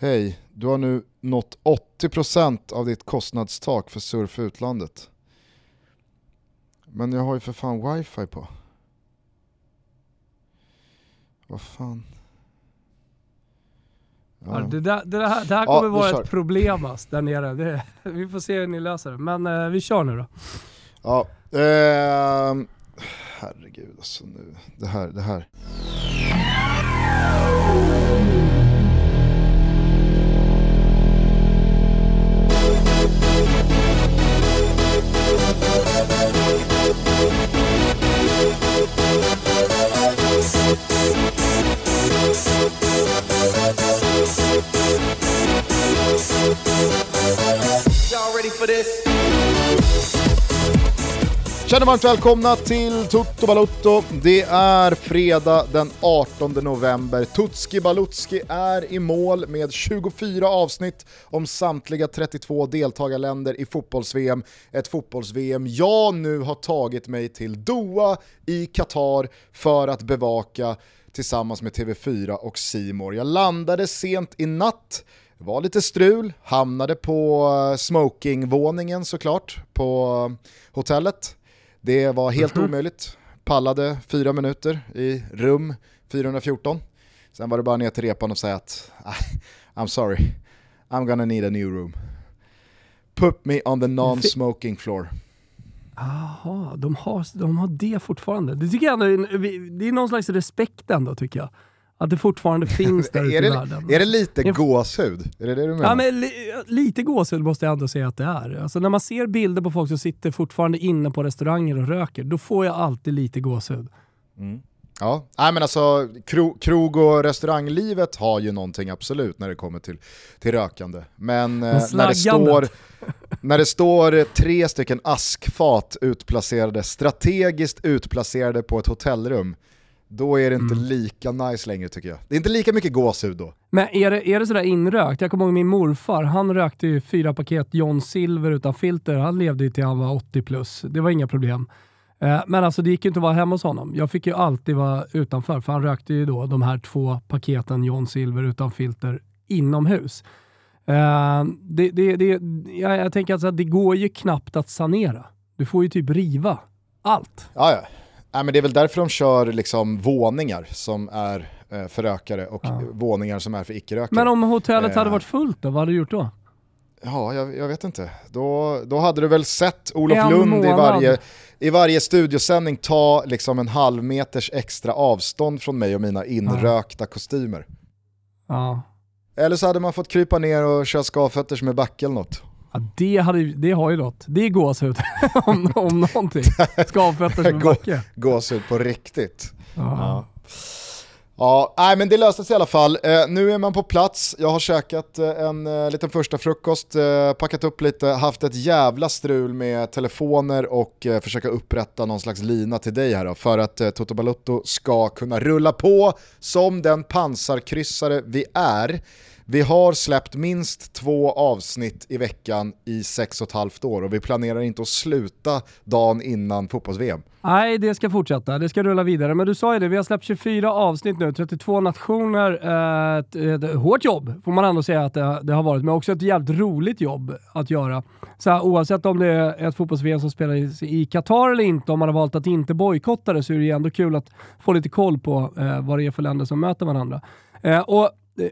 Hej, du har nu nått 80% av ditt kostnadstak för surf utlandet. Men jag har ju för fan wifi på. Vad fan. Ja. det, där, det, här, det här kommer vara ett problem ass, där nere. Det, vi får se hur ni löser det. Men eh, vi kör nu då. Ja, eh, herregud alltså nu. Det här, det här. Känner varmt välkomna till Toto Balutto. Det är fredag den 18 november. Tutski Balutski är i mål med 24 avsnitt om samtliga 32 deltagarländer i fotbolls-VM. Ett fotbolls-VM jag nu har tagit mig till Doha i Qatar för att bevaka tillsammans med TV4 och Simor. Jag landade sent i natt det var lite strul, hamnade på eh, smokingvåningen såklart på hotellet. Det var helt mm -hmm. omöjligt. Pallade fyra minuter i rum 414. Sen var det bara ner till repan och säga att I'm sorry, I'm gonna need a new room. Put me on the non-smoking floor. Jaha, de har, de har det fortfarande. Det tycker jag ändå, det är någon slags respekt ändå tycker jag. Att det fortfarande finns där ute i världen. Är det lite jag, gåshud? Är det det du menar? Ja, men li, lite gåshud måste jag ändå säga att det är. Alltså när man ser bilder på folk som sitter fortfarande inne på restauranger och röker, då får jag alltid lite gåshud. Mm. Ja, Nej, men alltså kro, krog och restauranglivet har ju någonting absolut när det kommer till, till rökande. Men eh, när, det står, när det står tre stycken askfat utplacerade, strategiskt utplacerade på ett hotellrum, då är det inte mm. lika nice längre tycker jag. Det är inte lika mycket gåshud då. Men är det, är det sådär inrökt? Jag kommer ihåg min morfar, han rökte ju fyra paket John Silver utan filter. Han levde ju till han var 80 plus. Det var inga problem. Eh, men alltså det gick ju inte att vara hemma hos honom. Jag fick ju alltid vara utanför, för han rökte ju då de här två paketen John Silver utan filter inomhus. Eh, det, det, det, jag, jag tänker alltså att det går ju knappt att sanera. Du får ju typ riva allt. Ja, ja. Nej, men det är väl därför de kör liksom våningar som är eh, för rökare och ja. våningar som är för icke-rökare. Men om hotellet eh, hade varit fullt då, vad hade du gjort då? Ja, jag, jag, vet inte. Då, då hade du väl sett Olof en Lund i varje, i varje studiosändning ta liksom en halv meters extra avstånd från mig och mina inrökta ja. kostymer. Ja. Eller så hade man fått krypa ner och köra skavfötters med backe eller något. Ja, det, hade, det har ju något. Det är gåshud om, om någonting. Skavfötter som Gå, backe. Gåshud på riktigt. Ja. Ja, nej, men det löste sig i alla fall. Eh, nu är man på plats, jag har käkat eh, en eh, liten första frukost, eh, packat upp lite, haft ett jävla strul med telefoner och eh, försöka upprätta någon slags lina till dig här då, för att eh, Toto Balutto ska kunna rulla på som den pansarkryssare vi är vi har släppt minst två avsnitt i veckan i sex och ett halvt år och vi planerar inte att sluta dagen innan fotbolls-VM. Nej, det ska fortsätta. Det ska rulla vidare. Men du sa ju det, vi har släppt 24 avsnitt nu, 32 nationer. Eh, ett, ett hårt jobb får man ändå säga att det, det, har varit, men också ett jävligt roligt jobb att göra. Så här, oavsett om det är ett fotbolls-VM som spelas i Qatar eller inte, om man har valt att inte bojkotta det, så är det ju ändå kul att få lite koll på eh, vad det är för länder som möter varandra. Eh, och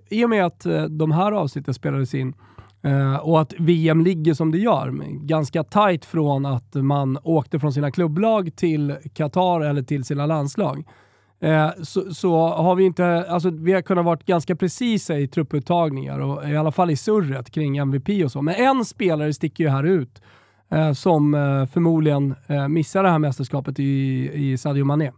i och med att eh, de här avsnitten spelades in eh, och att VM ligger som det gör, ganska tajt från att man åkte från sina klubblag till Qatar eller till sina landslag, eh, så, så, har vi inte, alltså vi har kunnat vara ganska precisa i trupputtagningar och i alla fall i surret kring MVP och så. Men en spelare sticker ju här ut som förmodligen missar det här mästerskapet i, i Sadio Mané.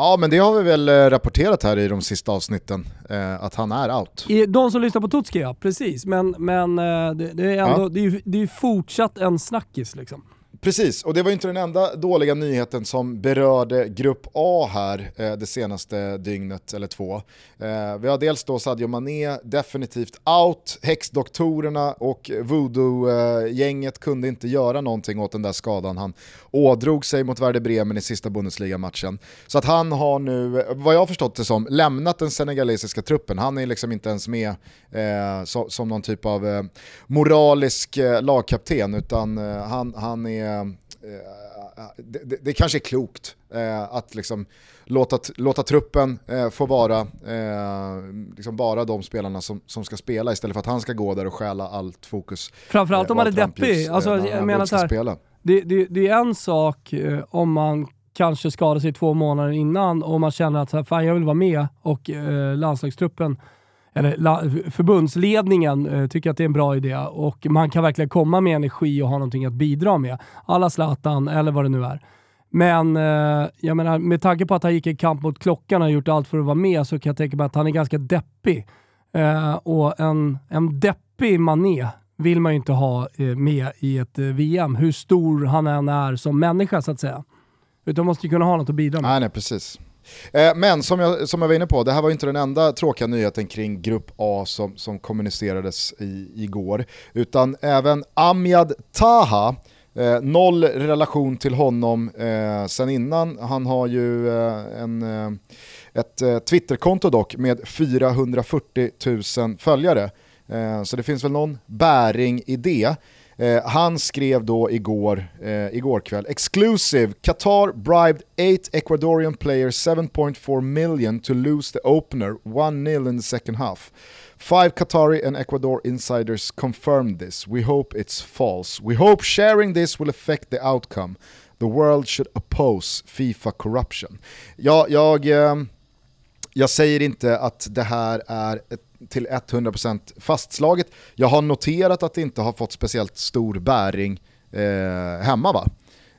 Ja men det har vi väl eh, rapporterat här i de sista avsnitten, eh, att han är out. De som lyssnar på Tutski ja, precis. Men, men eh, det, det, är ändå, ja. det, är, det är fortsatt en snackis liksom. Precis, och det var inte den enda dåliga nyheten som berörde Grupp A här eh, det senaste dygnet eller två. Eh, vi har dels då Sadio Mané definitivt out, häxdoktorerna och voodoo-gänget kunde inte göra någonting åt den där skadan han ådrog sig mot Werder Bremen i sista Bundesliga-matchen. Så att han har nu, vad jag har förstått det som, lämnat den senegalesiska truppen. Han är liksom inte ens med eh, som någon typ av eh, moralisk eh, lagkapten utan eh, han, han är Eh, det, det, det, kanske är klokt eh, att liksom låta, låta truppen eh, få vara liksom bara de spelarna som, som ska spela istället för att han ska gå där och stjäla allt fokus. Framförallt om man är deppig. Alltså, jag menar så här, det, det, det, är en sak om man kanske skadar sig två månader innan och man känner att fan, jag vill vara med och eh, landslagstruppen eller förbundsledningen eh, tycker att det är en bra idé och man kan verkligen komma med energi och ha någonting att bidra med. Alla Zlatan eller vad det nu är. Men eh, jag menar, med tanke på att han gick i kamp mot klockan och har gjort allt för att vara med så kan jag tänka mig att han är ganska deppig. Eh, och en, en deppig mané vill man ju inte ha med i ett VM, hur stor han än är som människa så att säga. Utan man måste ju kunna ha något att bidra med. Nej, nej precis. Eh, men som jag, som jag var inne på, det här var inte den enda tråkiga nyheten kring Grupp A som, som kommunicerades i, igår. Utan även Amjad Taha, eh, noll relation till honom eh, sen innan. Han har ju eh, en, eh, ett eh, Twitterkonto dock med 440 000 följare. Eh, så det finns väl någon bäring i det. Eh, han skrev då igår, eh, igår kväll, exclusive, Qatar bribed 8 Ecuadorian players 7.4 million to lose the opener, 1-0 in the second half. Five Qatari and Ecuador insiders confirmed this. We hope it's false. We hope sharing this will affect the outcome. The world should oppose FIFA corruption. Ja, jag, eh, jag säger inte att det här är ett till 100% fastslaget. Jag har noterat att det inte har fått speciellt stor bäring eh, hemma va?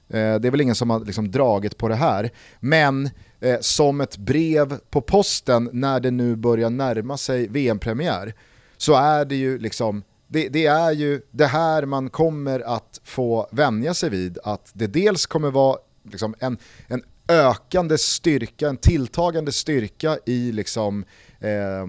Eh, det är väl ingen som har liksom dragit på det här. Men eh, som ett brev på posten när det nu börjar närma sig VM-premiär så är det ju liksom det, det, är ju det här man kommer att få vänja sig vid, att det dels kommer vara liksom en, en ökande styrka, en tilltagande styrka i liksom eh,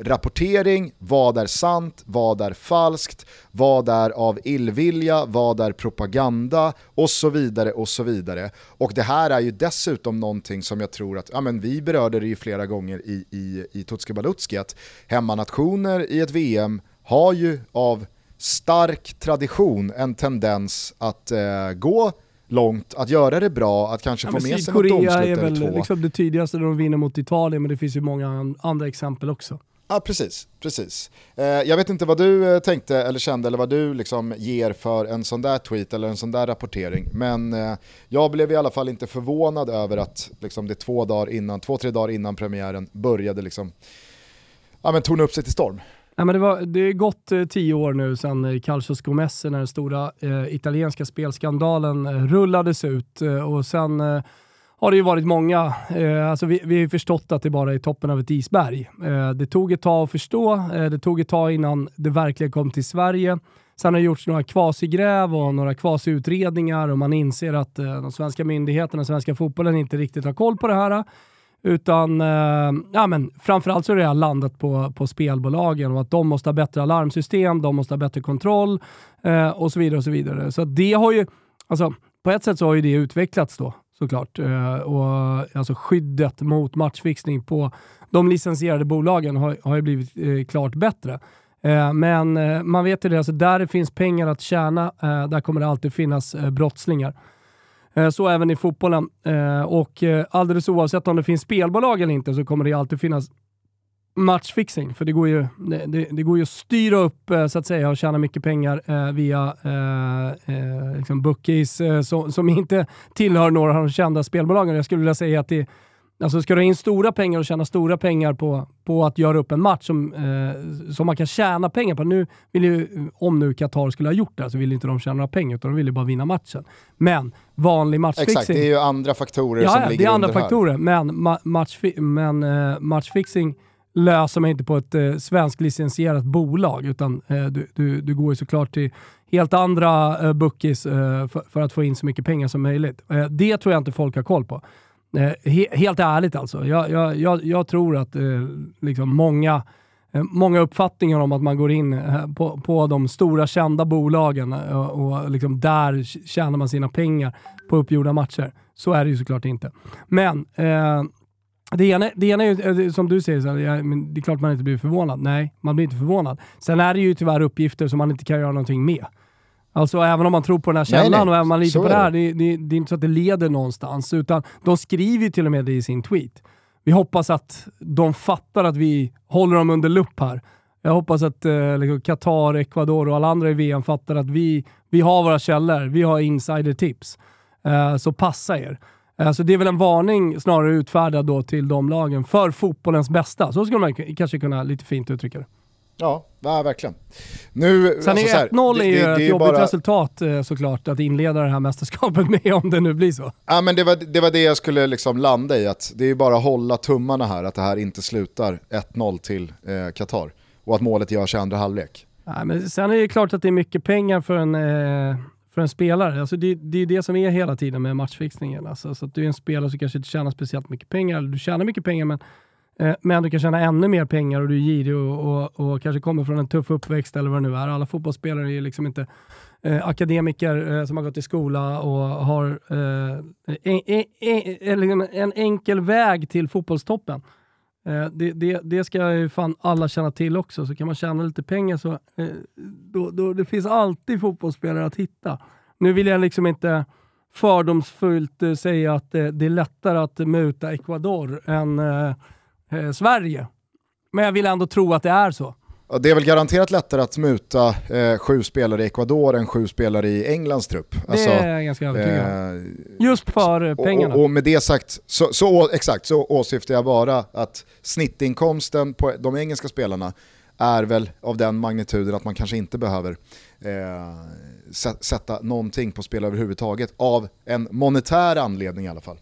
rapportering, vad är sant, vad är falskt, vad är av illvilja, vad är propaganda och så vidare och så vidare. Och det här är ju dessutom någonting som jag tror att, ja men vi berörde det ju flera gånger i, i, i Tutski Balutski, att hemmanationer i ett VM har ju av stark tradition en tendens att eh, gå långt, att göra det bra, att kanske ja, få med sig något domslut är väl liksom det tidigaste när de vinner mot Italien, men det finns ju många andra exempel också. Ja, precis. precis. Eh, jag vet inte vad du eh, tänkte eller kände eller vad du liksom ger för en sån där tweet eller en sån där rapportering. Men eh, jag blev i alla fall inte förvånad över att liksom, det två, dagar innan, två, tre dagar innan premiären började liksom, ja, men torna upp sig till storm. Nej, men det, var, det är gått eh, tio år nu sedan eh, Calcio Scomesse, när den stora eh, italienska spelskandalen eh, rullades ut. Eh, och sen eh, har det ju varit många, eh, alltså vi, vi har förstått att det bara är toppen av ett isberg. Eh, det tog ett tag att förstå, eh, det tog ett tag innan det verkligen kom till Sverige. Sen har det gjorts några kvasigräv och några kvasiutredningar och man inser att de svenska myndigheterna, svenska fotbollen inte riktigt har koll på det här. Utan eh, ja, men framförallt så är det här landat på, på spelbolagen och att de måste ha bättre alarmsystem, de måste ha bättre kontroll eh, och så vidare. och Så vidare. Så det har ju, alltså, på ett sätt så har ju det utvecklats då såklart. Eh, och, alltså skyddet mot matchfixning på de licensierade bolagen har, har ju blivit eh, klart bättre. Eh, men eh, man vet ju det, alltså där det finns pengar att tjäna, eh, där kommer det alltid finnas eh, brottslingar. Eh, så även i fotbollen. Eh, och eh, alldeles oavsett om det finns spelbolag eller inte så kommer det alltid finnas matchfixing. För det går ju, det, det, det, går ju att styra upp så att säga och tjäna mycket pengar eh, via eh, liksom bookies eh, som, som, inte tillhör några av de kända spelbolagen. Jag skulle vilja säga att det, Alltså ska du ha in stora pengar och tjäna stora pengar på, på att göra upp en match som, eh, som man kan tjäna pengar på. Nu vill ju, om nu Qatar skulle ha gjort det så vill inte de tjäna några pengar utan de vill ju bara vinna matchen. Men vanlig matchfixing... Exakt, det är ju andra faktorer ja, som ja, ligger det är andra faktorer, här. men, ma match, men eh, matchfixing löser man inte på ett eh, svenskt licensierat bolag, utan eh, du, du, du går ju såklart till helt andra eh, bookies eh, för, för, att få in så mycket pengar som möjligt. Eh, det tror jag inte folk har koll på. Eh, he, helt ärligt alltså. Jag, jag, jag, jag tror att eh, liksom många Eh, många uppfattningar om att man går in eh, på, på de stora kända bolagen eh, och, och liksom där tjänar man sina pengar på uppgjorda matcher. Så är det ju såklart inte. Men eh, det ena, det ena är ju, som du säger, så här, det är klart man inte blir förvånad. Nej, man blir inte förvånad. Sen är det ju tyvärr uppgifter som man inte kan göra någonting med. Alltså även om man tror på den här källan nej, nej. och även om man litar på det här, det, det, det, är inte så att det leder någonstans. Utan de skriver ju till och med det i sin tweet vi hoppas att de fattar att vi håller dem under lupp här. Jag hoppas att eh, liksom Qatar, Ecuador och alla andra i VM fattar att vi, vi har våra källor, vi har insider-tips. Eh, så passa er. Eh, så det är väl en varning snarare utfärdad då till de lagen för fotbollens bästa. Så skulle man kanske kunna lite fint uttrycka det. Ja, ja verkligen. Nu, Sen alltså, är 1-0 är ju ett jobbigt bara... resultat eh, såklart att inleda det här mästerskapet med om det nu blir så. Ja men det var det, var det jag skulle liksom landa i, att det är bara att hålla tummarna här att det här inte slutar 1-0 till eh, Qatar. Och att målet görs i andra halvlek. Ja, men sen är det klart att det är mycket pengar för en, eh, för en spelare. Alltså det, det är det som är hela tiden med matchfixningen. Alltså, så att du är en spelare som kanske inte tjänar speciellt mycket pengar, eller du tjänar mycket pengar men Eh, Eh, men du kan tjäna ännu mer pengar och du är girig och, och, och, kanske kommer från en tuff uppväxt eller vad det nu är. Alla fotbollsspelare är liksom inte eh, akademiker eh, som har gått i skola och har eh, en, en, liksom en, enkel väg till fotbollstoppen. Eh, det, det, det, ska ju fan alla känna till också, så kan man tjäna lite pengar så eh, då, då, det finns alltid fotbollsspelare att hitta. Nu vill jag liksom inte fördomsfullt eh, säga att eh, det är lättare att muta Ecuador än eh, Sverige. Men jag vill ändå tro att det är så. Ja, det är väl garanterat lättare att muta eh, sju spelare i Ecuador än sju spelare i Englands trupp. Alltså, det är jag ganska övertygad eh, Just för pengarna. Och, och, med det sagt, så, så, exakt, så åsyftar jag bara att snittinkomsten på de engelska spelarna är väl av den magnituden att man kanske inte behöver eh, sätta någonting på spel överhuvudtaget av en monetär anledning i alla fall.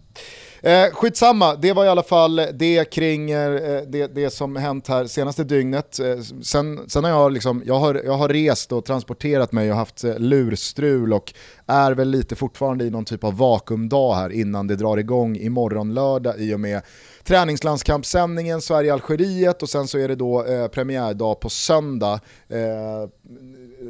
Eh, skitsamma, det var i alla fall det kring eh, det, det som hänt här senaste dygnet. Eh, sen, sen har jag, liksom, jag, har, jag har rest och transporterat mig och haft eh, lurstrul och är väl lite fortfarande i någon typ av vakuumdag här innan det drar igång imorgon lördag i och med träningslandskampssändningen Sverige-Algeriet och sen så är det då eh, premiärdag på söndag. Eh,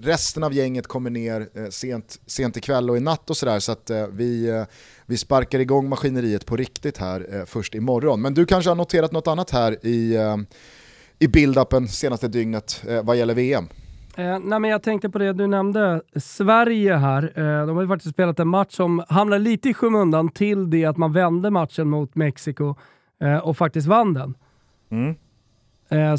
resten av gänget kommer ner eh, sent, sent ikväll och i natt och sådär så att eh, vi, eh, vi sparkar igång maskineriet på riktigt här först imorgon. Men du kanske har noterat något annat här i, i build-upen senaste dygnet vad gäller VM? Eh, nej men jag tänkte på det du nämnde, Sverige här. Eh, de har ju faktiskt spelat en match som hamnar lite i skymundan till det att man vände matchen mot Mexiko eh, och faktiskt vann den. Mm. Eh,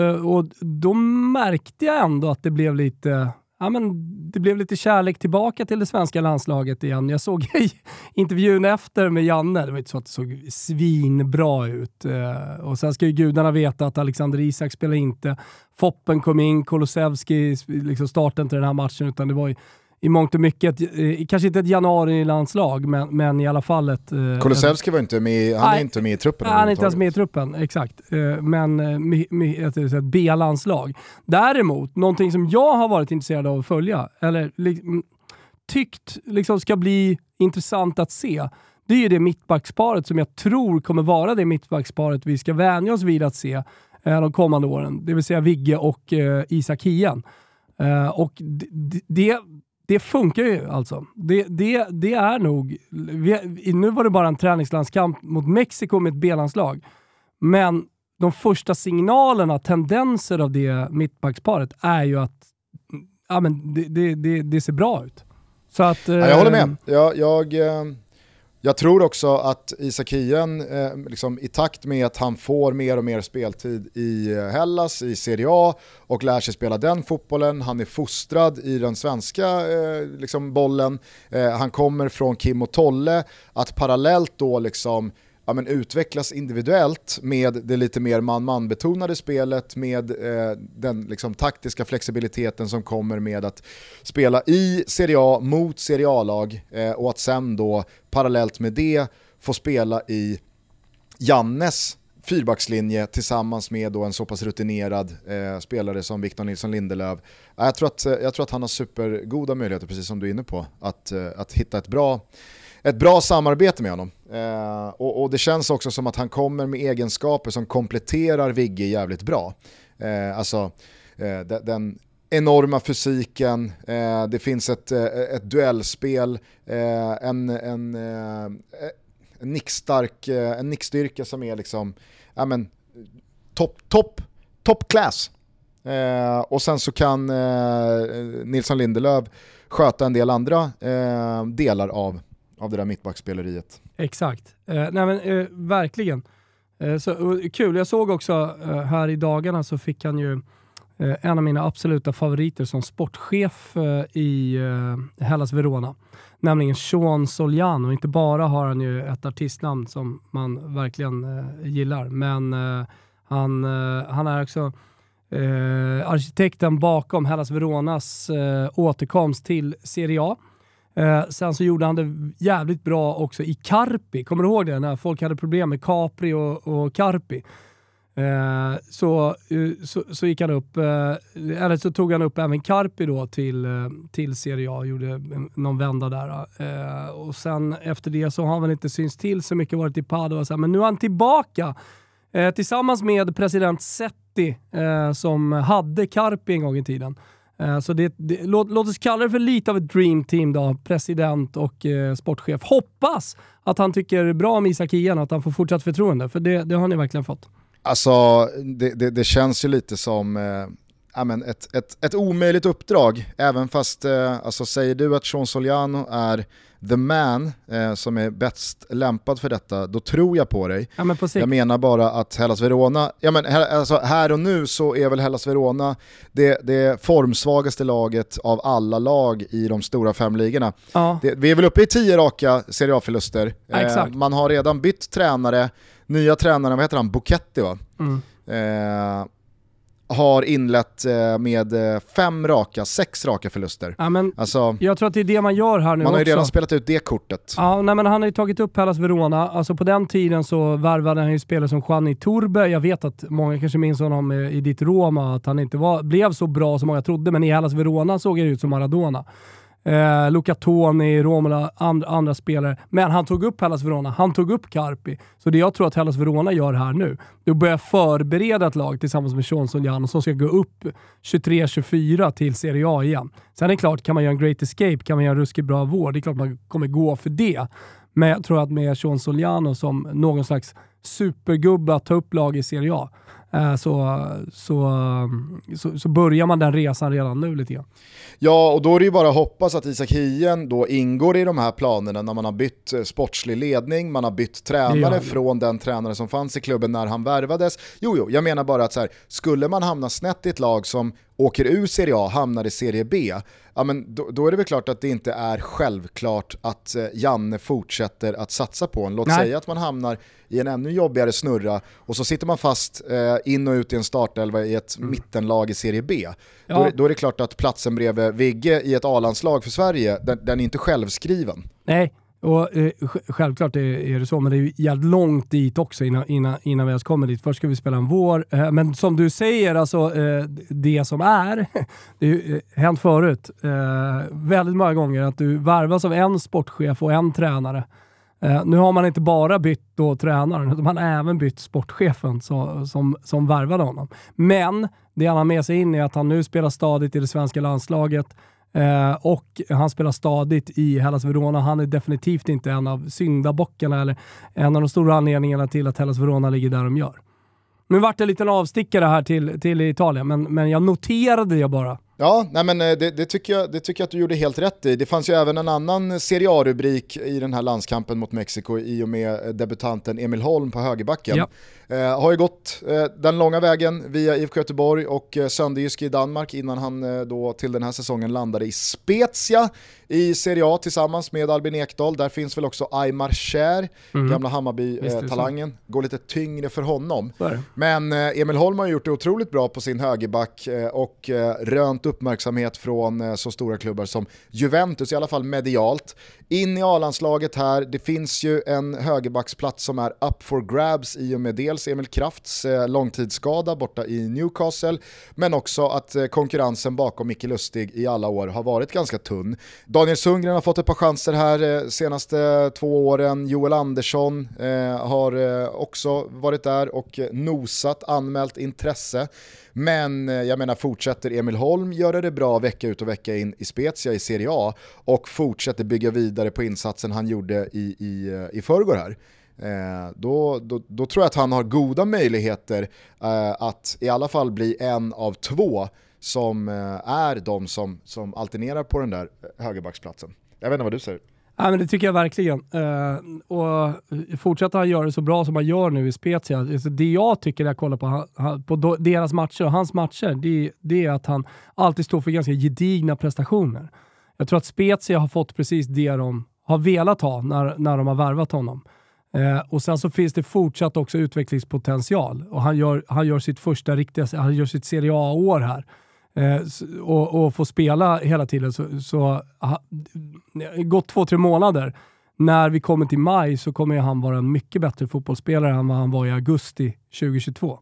eh, och då märkte jag ändå att det blev lite ja, men det blev lite kärlek tillbaka till det svenska landslaget igen. Jag såg intervjun efter med Janne, det var inte så att det såg svinbra ut. Eh, och sen ska ju gudarna veta att Alexander Isak spelade inte. Foppen kom in, Kulusevski liksom startade inte den här matchen, utan det var ju i mångt och mycket, eh, kanske inte ett januari-landslag, men, men i alla fall ett... Eh, Kulusevski var inte med, han är inte med i truppen. Han är inte ens med i truppen, exakt. Eh, men ett, ett B-landslag. Däremot, någonting som jag har varit intresserad av att följa, eller tyckt liksom ska bli intressant att se, det är ju det mittbacksparet som jag tror kommer vara det mittbacksparet vi ska vänja oss vid att se de kommande åren. Det vill säga Vigge och Isak Hien. Och det, det funkar ju alltså. Det, det, det är nog... Vi, nu var det bara en träningslandskamp mot Mexiko med ett B-landslag. Men de första signalerna, tendenser av det mittbacksparet är ju att ja, men det, det, det, det ser bra ut. Så att, ja, jag håller med. Eh, jag, jag, eh, jag tror också att Isak Hien, eh, liksom, i takt med att han får mer och mer speltid i eh, Hellas, i Serie A och lär sig spela den fotbollen, han är fostrad i den svenska eh, liksom bollen, eh, han kommer från Kim och Tolle, att parallellt då liksom ja, men utvecklas individuellt med det lite mer man-man betonade spelet, med eh, den liksom, taktiska flexibiliteten som kommer med att spela i Serie A mot Serie A-lag eh, och att sen då parallellt med det få spela i Jannes fyrbackslinje tillsammans med då en så pass rutinerad eh, spelare som Victor Nilsson Lindelöf. Jag tror, att, jag tror att han har supergoda möjligheter, precis som du är inne på, att, eh, att hitta ett bra ett bra samarbete med honom. Eh, och, och, det känns också som att han kommer med egenskaper som kompletterar Vigge jävligt bra. Eh, alltså eh, den enorma fysiken, eh, det finns ett, eh, ett duellspel, eh, en, en, eh, en, nickstark, eh, en nickstyrka som är liksom, ja men, top, top, top class. Eh, och sen så kan Nilsson Lindelöf sköta en del andra delar av av det där mittbackspeleriet. Exakt, eh, nej men eh, verkligen. Eh, så, kul, jag såg också eh, här i dagarna så fick han ju eh, en av mina absoluta favoriter som sportchef eh, i eh, Hellas Verona. Nämligen Sean Soliano. Inte bara har han ju ett artistnamn som man verkligen eh, gillar, men eh, han, han är också arkitekten bakom Hellas Veronas återkomst till Serie A. Eh, sen så gjorde han det jävligt bra också i Carpi. Kommer du ihåg det? När folk hade problem med Capri och, och Carpi. Eh, så, eh, så, så, gick han upp, eh, eller så tog han upp även Carpi då till, eh, till Serie A, gjorde någon vända där. Eh, och sen efter det så har han väl inte synts till så mycket, varit i Padova, men nu är han tillbaka eh, tillsammans med president Setti eh, som hade Carpi en gång i tiden. Eh, så det, det, låt, låt, oss kalla det för lite av ett dream team då, president och eh, sportchef. Hoppas att han tycker bra om Isak Hien och att han får fortsatt förtroende, för det, det har ni verkligen fått. Alltså, det, det känns ju lite som eh, ett, ett, ett omöjligt uppdrag, även fast, eh, alltså, säger du att Sean Soliano är the man eh, som är bäst lämpad för detta, då tror jag på dig. Ja, men på jag menar bara att Hellas Verona, ja, men, alltså, här och nu så är väl Hellas Verona det, det formsvagaste laget av alla lag i de stora fem ligorna. Ja. Det, vi är väl uppe i tio raka Serie A-förluster. Ja, eh, man har redan bytt tränare, nya tränare, vad heter han, Buketti va? Mm. Eh, har inlett eh, med eh, fem raka, sex raka förluster. Ja, men alltså, jag tror att det är det man gör här nu Man har ju redan spelat ut det kortet. Ja, nej, men han har ju tagit upp Hellas Verona. Alltså på den tiden så värvade han ju spelare som Gianni Turbe. Jag vet att många kanske minns honom eh, i ditt Roma, att han inte var, blev så bra som många trodde, men i Hellas Verona såg det ut som Maradona eh, Luca Toni, Romola, and, andra spelare. Men han tog upp Hellas Verona, han tog upp Carpi. Så det jag tror att Hellas Verona gör här nu, det är att börja förbereda ett lag tillsammans med Sean Jan som ska gå upp 23-24 till Serie A igen. Sen är det klart, kan man göra en great escape, kan man göra en ruskigt bra vård, det är klart man kommer gå för det. Men jag tror att med Sean Soliano som någon slags supergubbe att ta upp lag i Serie A, så, så, så, så, börjar man den resan redan nu lite grann. Ja, och då är det ju bara att hoppas att Isak Hien då ingår i de här planerna när man har bytt eh, sportslig ledning, man har bytt tränare från den tränare som fanns i klubben när han värvades. Jo, jo, jag menar bara att så här, skulle man hamna snett i ett lag som åker ur Serie A, hamnar i Serie B, ja, men då, då, är det väl klart att det inte är självklart att eh, Janne fortsätter att satsa på en. Låt Nej. säga att man hamnar i en ännu jobbigare snurra och så sitter man fast eh, in och ut i en startelva i ett mm. mittenlag i Serie B. Ja. Då, då, är det klart att platsen bredvid Vigge i ett A-landslag för Sverige, den, den är inte självskriven. Nej, och eh, Självklart är, är, det så, men det är jävligt långt dit också innan, innan, innan vi ens kommer dit. Först ska vi spela en vår. Eh, men som du säger, alltså, eh, det som är, det har eh, hänt förut eh, väldigt många gånger att du varvas av en sportchef och en tränare. Eh, nu har man inte bara bytt då tränaren, utan man har även bytt sportchefen så, som, som värvade honom. Men det han har med sig in är att han nu spelar stadigt i det svenska landslaget. Eh, och han spelar stadigt i Hellas Verona. Han är definitivt inte en av syndabockarna eller en av de stora anledningarna till att Hellas Verona ligger där de gör. Nu vart det en liten avstickare här till, till Italien, men, men jag noterade det bara. Ja, nej men eh, det, det, tycker jag, det tycker jag att du gjorde helt rätt i. Det fanns ju även en annan Serie A-rubrik i den här landskampen mot Mexiko i och med eh, debutanten Emil Holm på högerbacken. Ja. Eh, har ju gått eh, den långa vägen via IFK Göteborg och eh, i Danmark innan han eh, då till den här säsongen landade i Spezia i Serie A tillsammans med Albin Ekdal. Där finns väl också Aymar Cher, mm. gamla Hammarby-talangen. Eh, Går lite tyngre för honom. Men Emil Holm har gjort det otroligt bra på sin högerback och rönt fått uppmärksamhet från eh, så stora klubbar som Juventus, i alla fall medialt. In i A-landslaget här, det finns ju en högerbacksplats som är up for grabs i och med dels Emil Krafts eh, långtidsskada borta i Newcastle, men också att eh, konkurrensen bakom Micke Lustig i alla år har varit ganska tunn. Daniel Sundgren har fått ett par chanser här eh, senaste två åren, Joel Andersson eh, har eh, också varit där och nosat, anmält intresse. Men jag menar fortsätter Emil Holm göra det bra vecka ut och vecka in i Spezia i Serie A och fortsätter bygga vidare på insatsen han gjorde i, i, eh, i förrgår här. Eh, då, då, då, tror jag att han har goda möjligheter eh, att i alla fall bli en av två som eh, är de som, som alternerar på den där eh, högerbacksplatsen. Jag vet inte vad du säger. Ja, men det tycker jag verkligen. Uh, och fortsätter han göra det så bra som han gör nu i Spezia, alltså det jag tycker när jag kollar på, på deras matcher och hans matcher, det, det, är att han alltid står för ganska gedigna prestationer. Jag tror att Spezia har fått precis det de har velat ha när, när de har värvat honom. Eh, och sen så finns det fortsatt också utvecklingspotential och han gör, han gör sitt första riktiga, han gör sitt Serie A-år här eh, och, och får spela hela tiden. Så, så ha, gått två, tre månader. När vi kommer till maj så kommer han vara en mycket bättre fotbollsspelare än vad han var i augusti 2022.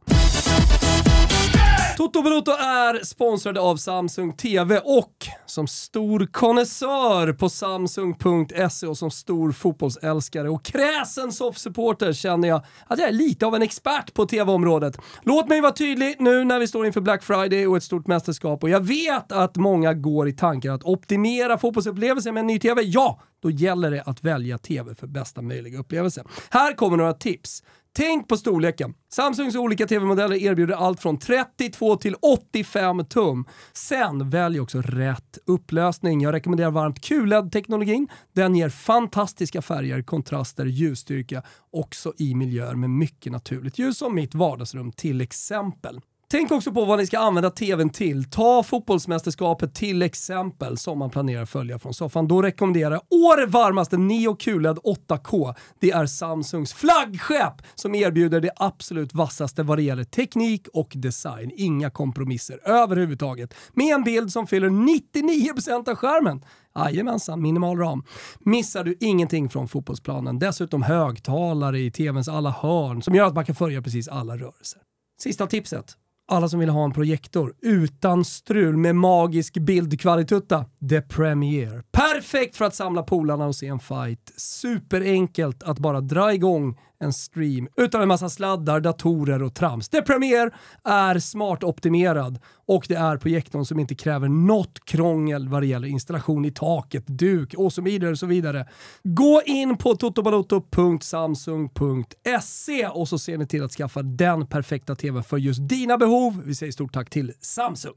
Toto Balotto är sponsrade av Samsung TV och som stor konnässör på Samsung.se och som stor fotbollsälskare och kräsen soffsupporter känner jag att jag är lite av en expert på TV-området. Låt mig vara tydlig nu när vi står inför Black Friday och ett stort mästerskap och jag vet att många går i tankar att optimera fotbollsupplevelsen med en ny TV. Ja, då gäller det att välja TV för bästa möjliga upplevelse. Här kommer några tips. Tänk på storleken. Samsungs olika tv-modeller erbjuder allt från 32 till 85 tum. Sen välj också rätt upplösning. Jag rekommenderar varmt QLED-teknologin. Den ger fantastiska färger, kontraster, ljusstyrka också i miljöer med mycket naturligt ljus som mitt vardagsrum till exempel. Tänk också på vad ni ska använda tvn till. Ta fotbollsmästerskapet till exempel som man planerar att följa från soffan. Då rekommenderar jag år varmaste Neo QLED 8K. Det är Samsungs flaggskepp som erbjuder det absolut vassaste vad det gäller teknik och design. Inga kompromisser överhuvudtaget. Med en bild som fyller 99% av skärmen. Jajamensan, minimal ram. Missar du ingenting från fotbollsplanen. Dessutom högtalare i tvns alla hörn som gör att man kan följa precis alla rörelser. Sista tipset alla som vill ha en projektor utan strul med magisk bildkvalitutta. The Premiere. Perfekt för att samla polarna och se en fight. Superenkelt att bara dra igång en stream utan en massa sladdar, datorer och trams. The Premiere är smart optimerad och det är projektorn som inte kräver något krångel vad det gäller installation i taket, duk och så vidare. Och så vidare. Gå in på totobaloto.samsung.se och så ser ni till att skaffa den perfekta tvn för just dina behov. Vi säger stort tack till Samsung.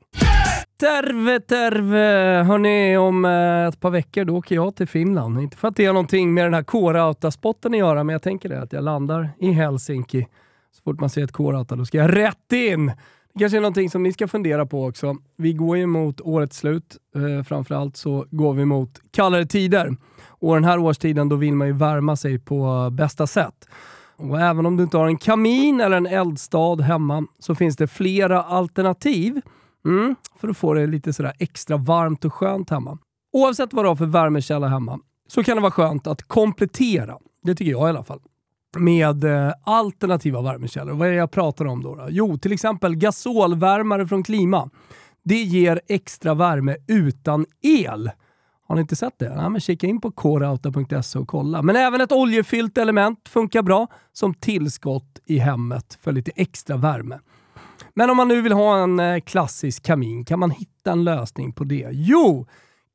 Terve, terve! Hörni, om eh, ett par veckor då åker jag till Finland. Inte för att det har någonting med den här K-Rauta-spotten att göra, men jag tänker det att jag landar i Helsinki. Så fort man ser ett K-Rauta, då ska jag rätt in! Det kanske är någonting som ni ska fundera på också. Vi går ju mot årets slut. Eh, framförallt så går vi mot kallare tider. Och den här årstiden då vill man ju värma sig på bästa sätt. Och även om du inte har en kamin eller en eldstad hemma så finns det flera alternativ Mm, för att få det lite sådär extra varmt och skönt hemma. Oavsett vad du har för värmekälla hemma så kan det vara skönt att komplettera, det tycker jag i alla fall, med eh, alternativa värmekällor. Vad är det jag pratar om då, då? Jo, till exempel gasolvärmare från Klima. Det ger extra värme utan el. Har ni inte sett det? Ja, men kika in på korauta.se och kolla. Men även ett oljefyllt element funkar bra som tillskott i hemmet för lite extra värme. Men om man nu vill ha en eh, klassisk kamin, kan man hitta en lösning på det? Jo!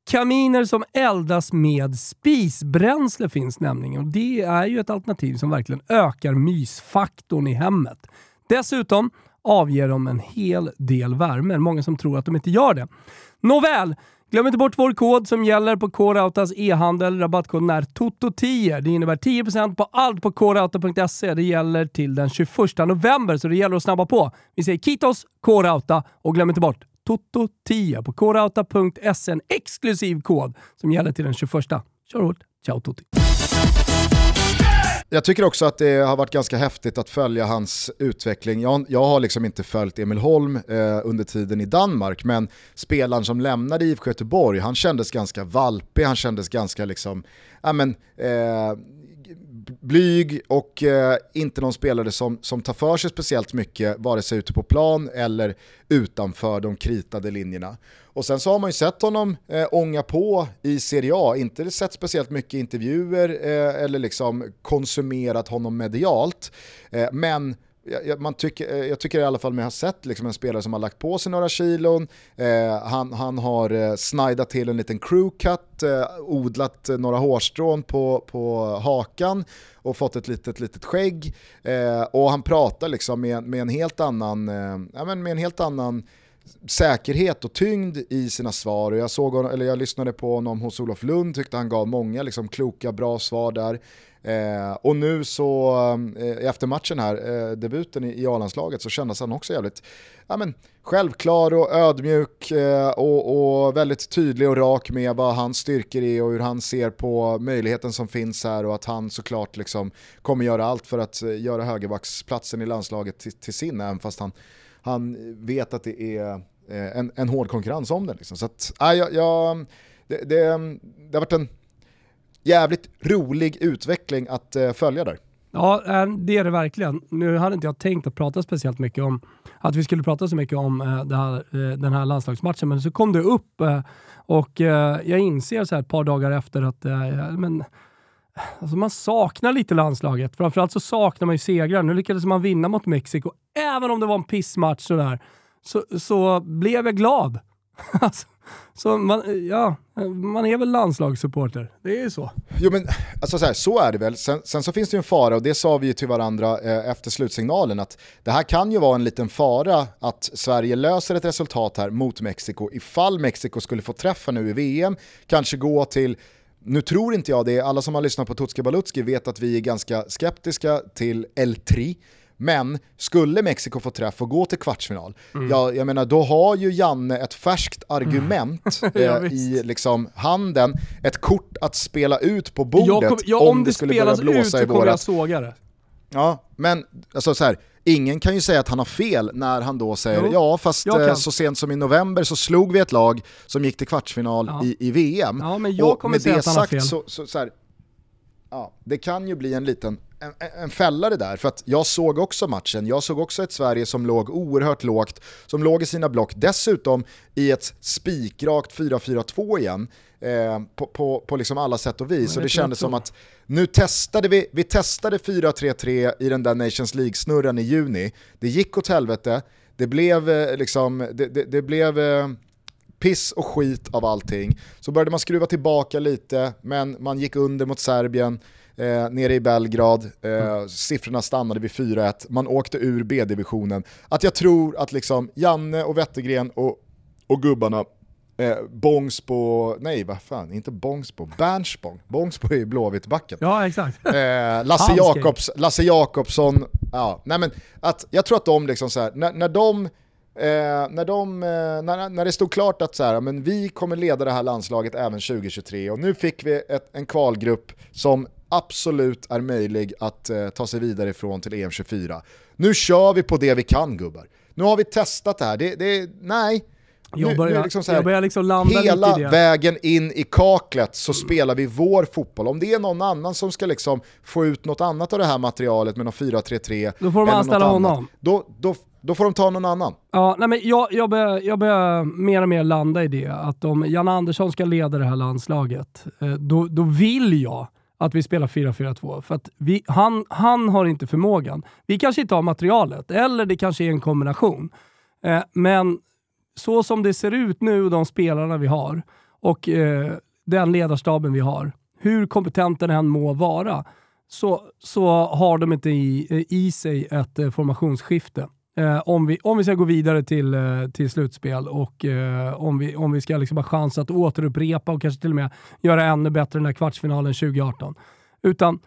Kaminer som eldas med spisbränsle finns nämligen och det är ju ett alternativ som verkligen ökar mysfaktorn i hemmet. Dessutom avger de en hel del värme. Många som tror att de inte gör det. Nåväl, Glöm inte bort vår kod som gäller på K-Rautas e-handel. Rabattkoden är TOTO10. Det innebär 10% på allt på krauta.se. Det gäller till den 21 november, så det gäller att snabba på. Vi säger Kitos K-Rauta och glöm inte bort TOTO10 på krauta.se. En exklusiv kod som gäller till den 21. Kör hårt. Ciao Tutti! Jag tycker också att det har varit ganska häftigt att följa hans utveckling. Jag, jag har liksom inte följt Emil Holm eh, under tiden i Danmark, men spelaren som lämnade IFK Göteborg, han kändes ganska valpig, han kändes ganska liksom, ja men, eh, blyg och eh, inte någon spelare som, som tar för sig speciellt mycket, vare sig ute på plan eller utanför de kritade linjerna. Och sen så har man ju sett honom eh, ånga på i Serie A, inte sett speciellt mycket intervjuer eh, eller liksom konsumerat honom medialt. Eh, men jag, man tycker, eh, jag tycker i alla fall mig ha sett liksom en spelare som har lagt på sig några kilon, eh, han, han har eh, snajdat till en liten crewcut, eh, odlat eh, några hårstrån på, på hakan och fått ett litet, litet skägg. Eh, och han pratar liksom med, med en helt annan, eh, ja, men med en helt annan säkerhet och tyngd i sina svar. Och jag, såg, eller jag lyssnade på honom hos Olof Lund, tyckte han gav många liksom, kloka, bra svar där. Eh, och nu så, eh, efter matchen här, eh, debuten i, i A-landslaget, så kändes han också jävligt ja, men, självklar och ödmjuk eh, och, och, väldigt tydlig och rak med vad hans styrkor är och hur han ser på möjligheten som finns här och att han såklart liksom kommer göra allt för att eh, göra högerbacksplatsen i landslaget till, till sin, även fast han, han vet att det är eh, en, en hård konkurrens om den. Liksom. Så att, äh, jag, jag, det, det, det har varit en jävligt rolig utveckling att eh, följa där. Ja, eh, det är det verkligen. Nu hade inte jag tänkt att prata speciellt mycket om att vi skulle prata så mycket om eh, här, den här landslagsmatchen, men så kom det upp och jag inser så här ett par dagar efter att men, alltså man saknar lite landslaget. Framförallt så saknar man ju segrar. Nu lyckades man vinna mot Mexiko, även om det var en pissmatch sådär, så, så blev jag glad. alltså, så man, ja, man är väl landslagssupporter. Det är ju så. Jo men alltså så, här, så är det väl. Sen, sen, så finns det ju en fara och det sa vi ju till varandra eh, efter slutsignalen att det här kan ju vara en liten fara att Sverige löser ett resultat här mot Mexiko ifall Mexiko skulle få träffa nu i VM, kanske gå till nu tror inte jag det, alla som har lyssnat på Tutski Balutski vet att vi är ganska skeptiska till El Tri. Men skulle Mexiko få träff och gå till kvartsfinal, mm. ja, jag menar, då har ju Janne ett färskt argument mm. ja, eh, i liksom handen, ett kort att spela ut på bordet jag kom, ja, om, om det, skulle börja blåsa ut, i vårat. jag såga det. Ja, men alltså så här, ingen kan ju säga att han har fel när han då säger jo, ja fast eh, så sent som i november så slog vi ett lag som gick till kvartsfinal ja. i, i VM. Ja, men jag kommer säga att han har fel. Så, så, så här, ja, det kan ju bli en liten en, en fällare där, för att jag såg också matchen, jag såg också ett Sverige som låg oerhört lågt, som låg i sina block, dessutom i ett spikrakt 4-4-2 igen, eh, på, på, på liksom alla sätt och vis. Så det kändes som att nu testade vi, vi testade 4-3-3 i den där Nations League-snurran i juni, det gick åt helvete, det blev eh, liksom, det, det, det blev eh, piss och skit av allting. Så började man skruva tillbaka lite, men man gick under mot Serbien, eh, nere i Belgrad, eh, mm. siffrorna stannade vid 4-1, man åkte ur B-divisionen. Att jag tror att liksom Janne och Wettergren och, och gubbarna Eh, Bångsbo, nej vad fan, inte Bångsbo, Bernsbong. Bångsbo är i Blåvittbacken. Ja exakt. Eh, Lasse, Jakobs, Lasse Jakobsson, ja, nej men att, jag tror att de liksom så här, när, när de Eh, när, de, eh, när, när det stod klart att så här, men vi kommer leda det här landslaget även 2023 och nu fick vi ett, en kvalgrupp som absolut är möjlig att eh, ta sig vidare ifrån till EM24. Nu kör vi på det vi kan gubbar. Nu har vi testat det här, det, det, nej. Jag börjar, nu liksom här, jag börjar liksom landa hela lite i det. vägen in i kaklet så spelar vi vår fotboll. Om det är någon annan som ska liksom få ut något annat av det här materialet med någon 4-3-3 Då får de anställa honom. Då, då, då får de ta någon annan. Ja, nej men jag, jag, börjar, jag börjar mer och mer landa i det, att om Jan Andersson ska leda det här landslaget, eh, då, då vill jag att vi spelar 4-4-2. För att vi, han, han har inte förmågan. Vi kanske inte har materialet, eller det kanske är en kombination. Eh, men så som det ser ut nu, de spelarna vi har och eh, den ledarstaben vi har, hur kompetent den än må vara, så, så har de inte i, i sig ett eh, formationsskifte. Eh, om, vi, om vi ska gå vidare till, eh, till slutspel och eh, om, vi, om vi ska liksom ha chans att återupprepa och kanske till och med göra ännu bättre den här kvartsfinalen 2018. Utan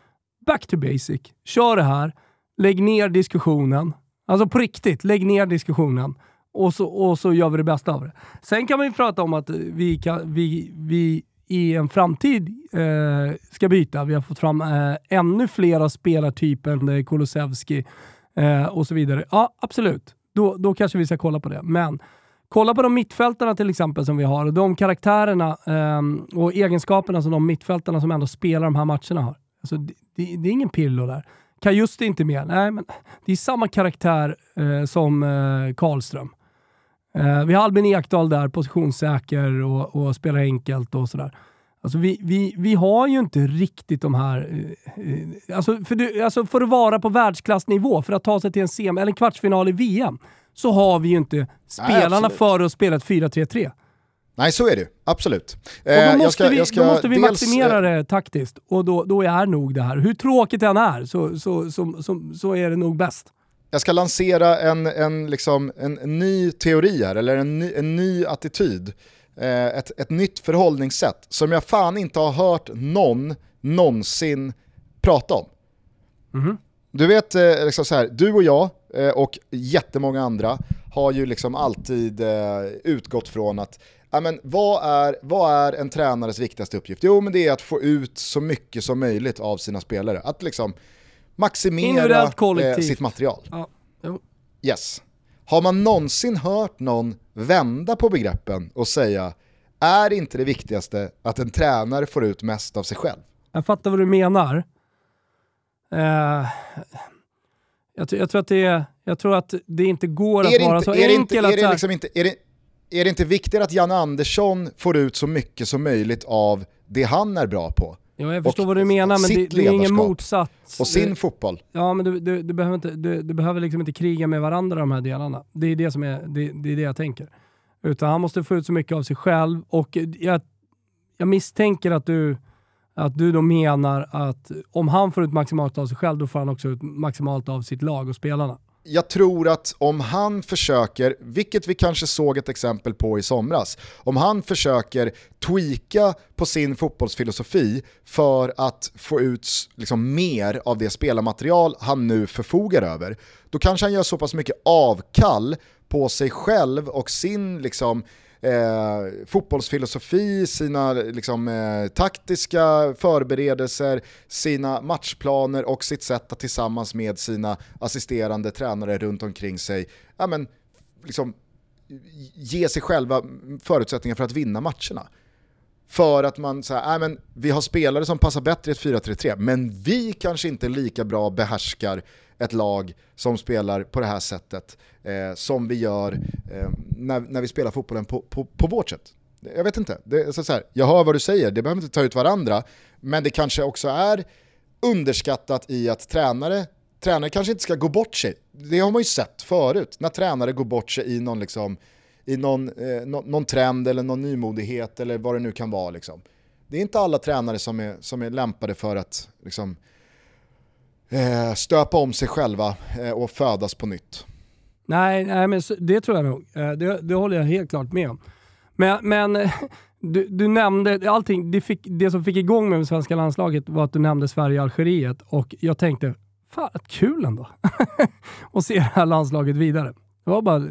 back to basic. Kör det här. Lägg ner diskussionen. Alltså på riktigt, lägg ner diskussionen. Och så, och så gör vi det bästa av det. Sen kan man ju prata om att vi, kan, vi, vi i en framtid eh, ska byta. Vi har fått fram eh, ännu fler av spelartypen Kulusevski eh, och så vidare. Ja, absolut. Då, då kanske vi ska kolla på det. Men kolla på de mittfältarna till exempel som vi har. De karaktärerna eh, och egenskaperna som de mittfältarna som ändå spelar de här matcherna har. Alltså, det, det, det är ingen pillo där. Kajuste är inte med. Nej, men det är samma karaktär eh, som eh, Karlström. Eh, vi har Albin Ekdal där, positionssäker och, och spelar enkelt och sådär. Alltså vi, vi, vi har ju inte riktigt de här... Eh, eh, alltså för, du, alltså för att vara på världsklassnivå, för att ta sig till en sem eller en kvartsfinal i VM, så har vi ju inte spelarna Nej, för att spela ett 4-3-3. Nej, så är det Absolut. Och då måste ska, vi, ska då måste vi dels, maximera det taktiskt och då, då är nog det här, hur tråkigt det än är, så, så, så, så, så är det nog bäst jag ska lansera en, en, liksom, en, ny teori här, eller en ny, en ny attityd. Eh, ett, ett nytt förhållningssätt som jag fan inte har hört någon någonsin prata om. Mm. Du vet, eh, liksom så här, du och jag eh, och jättemånga andra har ju liksom alltid utgått från att ja, men vad, är, vad är en tränares viktigaste uppgift? Jo men det är att få ut så mycket som möjligt av sina spelare. Att liksom maximera sitt material. Ja. Yes. Har man någonsin hört någon vända på begreppen och säga är inte det viktigaste att en tränare får ut mest av sig själv? Jag fattar vad du menar. Uh, jag, jag, tror att det, jag tror att det inte går att vara så enkel att... Är det, liksom inte, är, det, är det inte viktigare att Jan Andersson får ut så mycket som möjligt av det han är bra på? Ja, jag förstår vad du menar, men det, det, är ingen motsats. Och sin fotboll. Ja, men du, du, du behöver, inte, du, du, behöver liksom inte kriga med varandra de här delarna. Det är det, som är, det, det, är det jag tänker. Utan han måste få ut så mycket av sig själv och jag, jag misstänker att du, att du då menar att om han får ut maximalt av sig själv, då får han också ut maximalt av sitt lag och spelarna jag tror att om han försöker, vilket vi kanske såg ett exempel på i somras, om han försöker tweaka på sin fotbollsfilosofi för att få ut liksom mer av det spelarmaterial han nu förfogar över, då kanske han gör så pass mycket avkall på sig själv och sin liksom, eh, fotbollsfilosofi, sina liksom, eh, taktiska förberedelser, sina matchplaner och sitt sätt att tillsammans med sina assisterande tränare runt omkring sig ja, men, liksom, ge sig själva förutsättningar för att vinna matcherna. För att man säger, äh, men vi har spelare som passar bättre i ett 4-3-3, men vi kanske inte lika bra behärskar ett lag som spelar på det här sättet eh, som vi gör eh, när, när vi spelar fotbollen på, på, på vårt sätt. Jag vet inte, det är så här, jag hör vad du säger, det behöver inte ta ut varandra, men det kanske också är underskattat i att tränare, tränare kanske inte ska gå bort sig. Det har man ju sett förut, när tränare går bort sig i någon, liksom, i någon, eh, no, någon trend eller någon nymodighet eller vad det nu kan vara. Liksom. Det är inte alla tränare som är, som är lämpade för att liksom, eh, stöpa om sig själva eh, och födas på nytt. Nej, nej men det tror jag nog. Eh, det, det håller jag helt klart med om. Men, men du, du, nämnde allting. Det, fick, det som fick igång med det svenska landslaget var att du nämnde Sverige och Algeriet och jag tänkte, fan kul ändå. att se det här landslaget vidare. Det var bara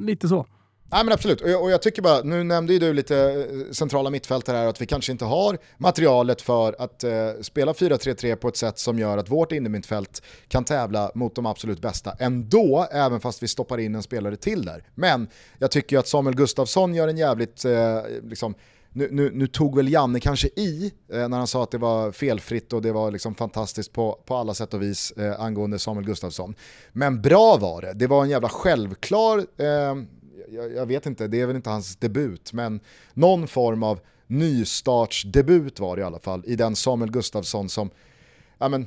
lite så. Nej men absolut, och jag, och jag, tycker bara, nu nämnde ju du lite eh, centrala mittfältare här, att vi kanske inte har materialet för att eh, spela 4-3-3 på ett sätt som gör att vårt innermittfält kan tävla mot de absolut bästa ändå, även fast vi stoppar in en spelare till där. Men jag tycker ju att Samuel Gustafsson gör en jävligt, eh, liksom, nu, nu, nu, tog väl Janne kanske i eh, när han sa att det var felfritt och det var liksom fantastiskt på, på alla sätt och vis eh, angående Samuel Gustafsson. Men bra var det, det var en jävla självklar eh, jag, jag, vet inte, det är väl inte hans debut, men någon form av nystartsdebut var det i alla fall i den Samuel Gustafsson som, ja men,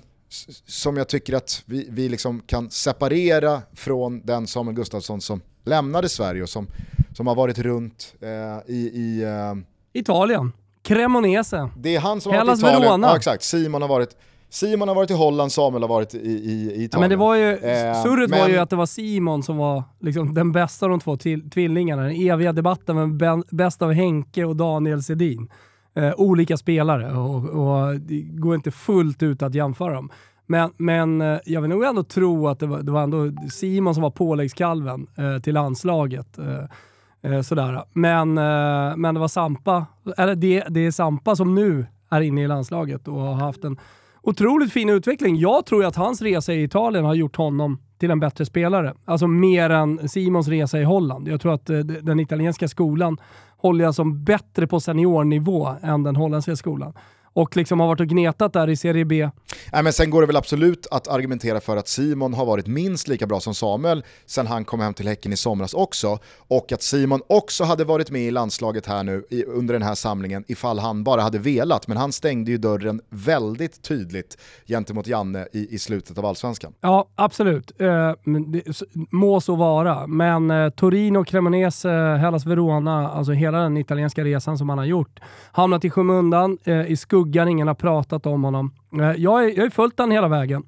som jag tycker att vi, vi liksom kan separera från den Samuel Gustafsson som lämnade Sverige och som, som har varit runt eh, i... i eh, Italien, Cremonese, Det är han som har varit i Italien, Verona. ja exakt, Simon har varit Simon har varit i Holland, Samuel har varit i, i, i Italien. Ja, men det var ju, eh, surret men... var ju att det var Simon som var liksom den bästa av de två tvillingarna. Den eviga debatten med bäst av Henke och Daniel Sedin. Eh, olika spelare och, och, det går inte fullt ut att jämföra dem. Men, men eh, jag vill nog ändå tro att det var, det var ändå Simon som var påläggskalven eh, till landslaget. Eh, Eh, sådär. Men, eh, men det var Sampa, eller det, det är Sampa som nu är inne i landslaget och har haft en otroligt fin utveckling. Jag tror att hans resa i Italien har gjort honom till en bättre spelare. Alltså mer än Simons resa i Holland. Jag tror att eh, den italienska skolan håller jag som bättre på seniornivå än den holländska skolan och liksom har varit och gnetat där i Serie B. Nej, men sen går det väl absolut att argumentera för att Simon har varit minst lika bra som Samuel sen han kom hem till Häcken i somras också. Och att Simon också hade varit med i landslaget här nu i, under den här samlingen ifall han bara hade velat. Men han stängde ju dörren väldigt tydligt gentemot Janne i, i slutet av allsvenskan. Ja, absolut. Eh, må så vara. Men eh, Torino, Cremonese, Hellas Verona, alltså hela den italienska resan som han har gjort, hamnat i skymundan, eh, i skuggan skuggan, ingen har pratat om honom. Eh, jag har ju följt honom hela vägen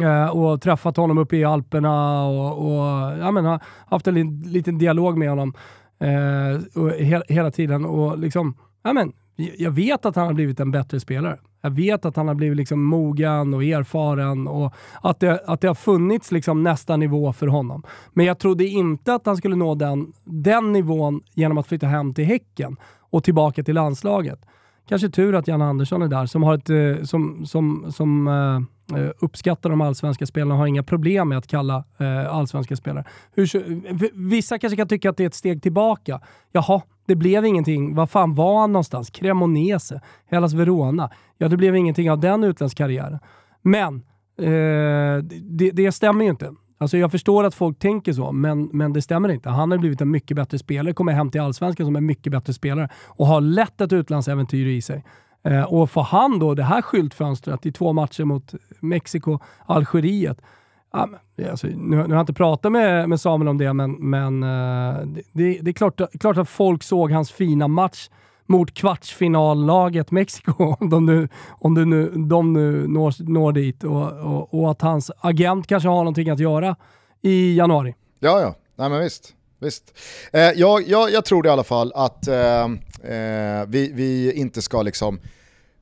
eh, och träffat honom uppe i Alperna och, och jag menar, haft en liten dialog med honom eh, he hela tiden. Och liksom, jag, men, jag vet att han har blivit en bättre spelare. Jag vet att han har blivit liksom mogen och erfaren och att det, att det har funnits liksom nästa nivå för honom. Men jag trodde inte att han skulle nå den, den nivån genom att flytta hem till Häcken och tillbaka till landslaget. Kanske tur att Jan Andersson är där som, har ett, eh, som, som, som uh, uppskattar de allsvenska spelarna och har inga problem med att kalla uh, allsvenska spelare. Hur, vissa kanske kan tycka att det är ett steg tillbaka. Jaha, det blev ingenting. Var fan var han någonstans? Cremonese? Hellas Verona? Ja, det blev ingenting av den utländska karriären. Men uh, det, det stämmer ju inte. Alltså jag förstår att folk tänker så, men, men det stämmer inte. Han har blivit en mycket bättre spelare, kommer hem till Allsvenskan som en mycket bättre spelare och har lätt ett utlandsäventyr i sig. Eh, och får han då det här skyltfönstret i två matcher mot Mexiko, Algeriet. Ja, alltså, nu, nu, har jag inte pratat med, med Samuel om det, men, men eh, det, det, är klart, klart att folk såg hans fina match mot kvartsfinallaget Mexiko, om de nu, om de nu, de nu når, når dit och, och, och, att hans agent kanske har någonting att göra i januari. Ja, ja. Nej, men visst. Visst. Eh, jag, jag, jag tror det i alla fall att eh, eh, vi, vi inte ska liksom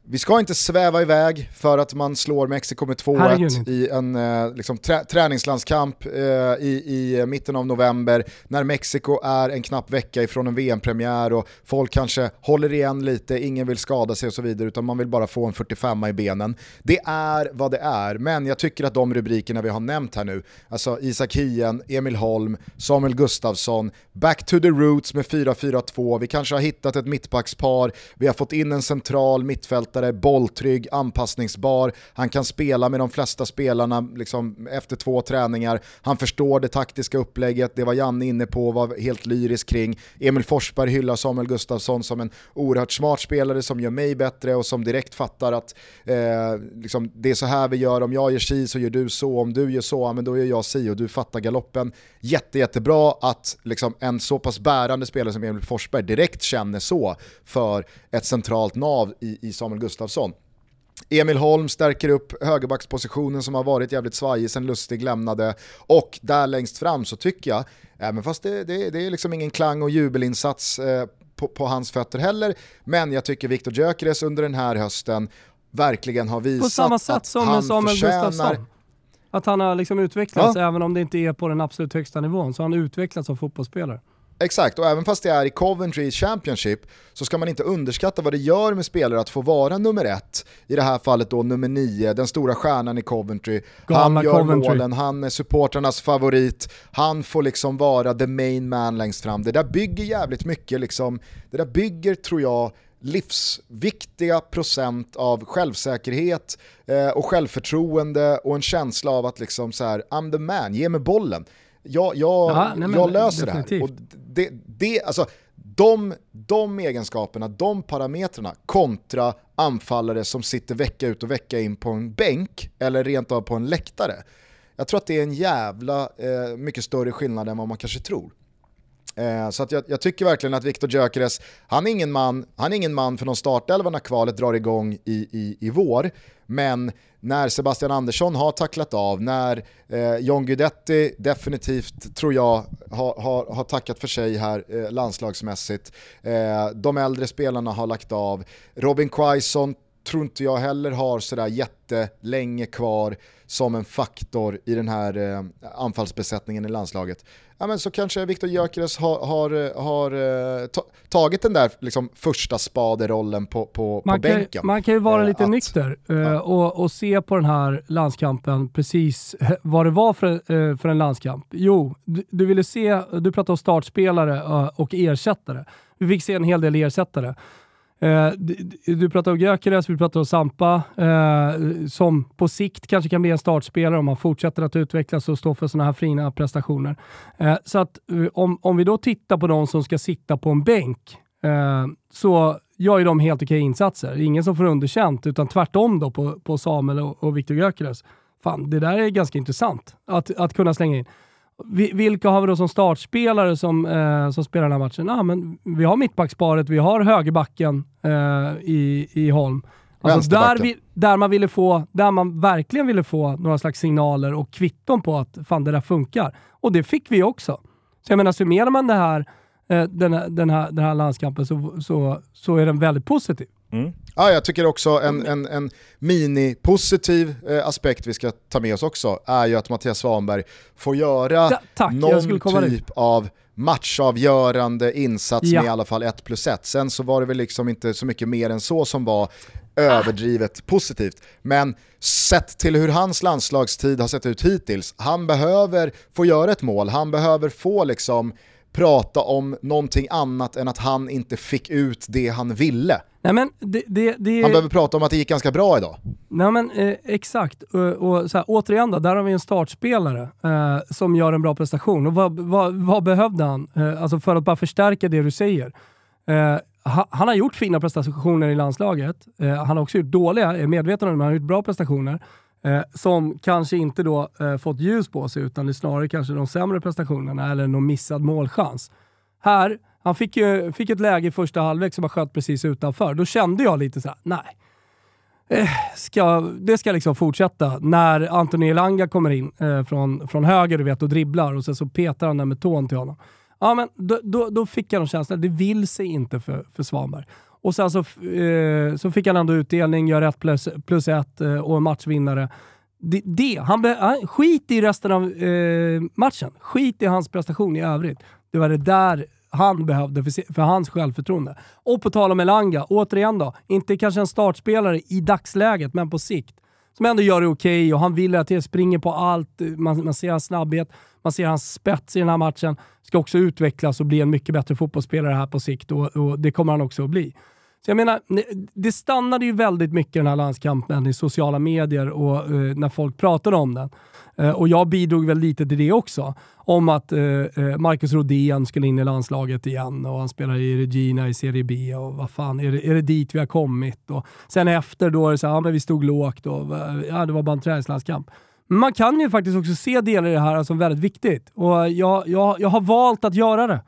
vi ska inte sväva iväg för att man slår Mexiko med 2-1 i en eh, liksom, trä träningslandskamp eh, i, i mitten av november när Mexiko är en knapp vecka ifrån en VM-premiär och folk kanske håller igen lite, ingen vill skada sig och så vidare utan man vill bara få en 45 i benen. Det är vad det är, men jag tycker att de rubrikerna vi har nämnt här nu, alltså Isak Hien, Emil Holm, Samuel Gustafsson, back to the roots med 4-4-2, vi kanske har hittat ett mittbackspar, vi har fått in en central mittfältare mittfältare, bolltrygg, anpassningsbar, han kan spela med de flesta spelarna liksom, efter två träningar, han förstår det taktiska upplägget, det var Janne inne på, och var helt lyrisk kring. Emil Forsberg hyllar Samuel Gustafsson som en oerhört smart spelare som gör mig bättre och som direkt fattar att eh, liksom, det är så här vi gör, om jag gör si så gör du så, om du gör så, men då gör jag si och du fattar galoppen. Jätte, jättebra att liksom, en så pass bärande spelare som Emil Forsberg direkt känner så för ett centralt nav i, i Samuel Gustafsson. Emil Holm stärker upp högerbackspositionen som har varit jävligt svajig sen Lustig lämnade och där längst fram så tycker jag, även fast det, det, det är liksom ingen klang och jubelinsats eh, på, på, hans fötter heller, men jag tycker Viktor Gyökeres under den här hösten verkligen har visat på samma sätt att som han Samuel förtjänar... Gustafsson. Att han har liksom utvecklats, ja. även om det inte är på den absolut högsta nivån, så har han utvecklats som fotbollsspelare. Exakt, och även fast det är i Coventry Championship så ska man inte underskatta vad det gör med spelare att få vara nummer ett. I det här fallet då nummer nio, den stora stjärnan i Coventry. Galna han gör Coventry. målen, han är supporternas favorit, han får liksom vara the main man längst fram. Det där bygger jävligt mycket, liksom, det där bygger tror jag livsviktiga procent av självsäkerhet eh, och självförtroende och en känsla av att liksom så här, I'm the man, ge mig bollen jag, jag, ja, nej, jag löser definitivt. det här. Och det, det, alltså, de, de egenskaperna, de parametrarna kontra anfallare som sitter vecka ut och vecka in på en bänk eller rent av på en läktare. Jag tror att det är en jävla eh, mycket större skillnad än vad man kanske tror. Eh, så att jag, jag, tycker verkligen att Viktor Gyökeres, han är ingen man, han är ingen man för någon startelva när kvalet drar igång i, i, i vår. Men när Sebastian Andersson har tacklat av, när eh, John Guidetti definitivt, tror jag, har, har, har tackat för sig här eh, landslagsmässigt. Eh, de äldre spelarna har lagt av. Robin Quaison tror inte jag heller har sådär jättelänge kvar som en faktor i den här eh, anfallsbesättningen i landslaget ja, men så kanske Viktor Gyökeres har, har, har uh, tagit den där liksom, första spaderollen på, på, man på kan, bänken. Man kan ju vara uh, lite att, nykter ja. och, och se på den här landskampen precis vad det var för, för en landskamp. Jo, du, du ville se, du pratade om startspelare och ersättare. Vi fick se en hel del ersättare. Eh, du pratar om Gyökeres, vi pratar om Sampa, eh, som på sikt kanske kan bli en startspelare om han fortsätter att utvecklas och stå för sådana här fina prestationer. Eh, så att eh, om, om vi då tittar på de som ska sitta på en bänk, eh, så gör ju de helt okej insatser. Ingen som får underkänt, utan tvärtom då på, på Samuel och, och Viktor Gyökeres. Fan, det där är ganska intressant att, att kunna slänga in. Vilka har vi då som startspelare som, eh, som spelar den här matchen? Ah, men vi har mittbacksparet, vi har högerbacken eh, i, i Holm. Alltså där, vi, där, man ville få, där man verkligen ville få några slags signaler och kvitton på att fan det där funkar. Och det fick vi också. Så jag menar, summerar man det här, eh, den, här, den, här, den här landskampen så, så, så är den väldigt positiv. Mm. Ja, jag tycker också en, en, en mini-positiv eh, aspekt vi ska ta med oss också är ju att Mattias Svanberg får göra ja, någon typ av matchavgörande insats ja. med i alla fall 1 plus 1. Sen så var det väl liksom inte så mycket mer än så som var överdrivet positivt. Men sett till hur hans landslagstid har sett ut hittills, han behöver få göra ett mål, han behöver få liksom prata om någonting annat än att han inte fick ut det han ville. Nej, men det, det, det... Han behöver prata om att det gick ganska bra idag. Nej, men, eh, exakt, och, och så här, återigen då, där har vi en startspelare eh, som gör en bra prestation. Och vad, vad, vad behövde han? Eh, alltså för att bara förstärka det du säger. Eh, han har gjort fina prestationer i landslaget. Eh, han har också gjort dåliga, är medveten om det, men han har gjort bra prestationer. Eh, som kanske inte då eh, fått ljus på sig, utan det är snarare kanske de sämre prestationerna eller någon missad målchans. Här, han fick ju fick ett läge i första halvlek som han sköt precis utanför. Då kände jag lite så här: nej. Eh, ska, det ska liksom fortsätta. När Anthony Elanga kommer in eh, från, från höger du vet, och dribblar och sen så petar han den med tån till honom. Ja, men då, då, då fick jag de känslan, det vill sig inte för, för Svanberg. Och sen så, eh, så fick han ändå utdelning, gör ett plus, plus ett eh, och matchvinnare. Det, det, han, be, han, skit i resten av eh, matchen. Skit i hans prestation i övrigt. Det var det där han behövde för, för, hans självförtroende. Och på tal om Elanga, återigen då, inte kanske en startspelare i dagsläget, men på sikt. Som ändå gör det okej okay och han vill att det springer på allt. Man, man ser hans snabbhet, man ser hans spets i den här matchen. Ska också utvecklas och bli en mycket bättre fotbollsspelare här på sikt och, och det kommer han också att bli. Så jag menar, det stannade ju väldigt mycket den här landskampen i sociala medier och eh, när folk pratade om den. Eh, och jag bidrog väl lite till det också. Om att eh, eh, Marcus Rodén skulle in i landslaget igen och han spelar i Regina i Serie B och vad fan, är det, är det dit vi har kommit? Och sen efter då är det så ja men vi stod lågt och eh, ja, det var bara en träningslandskamp. Men man kan ju faktiskt också se delar i det här som väldigt viktigt och jag, jag, jag har valt att göra det.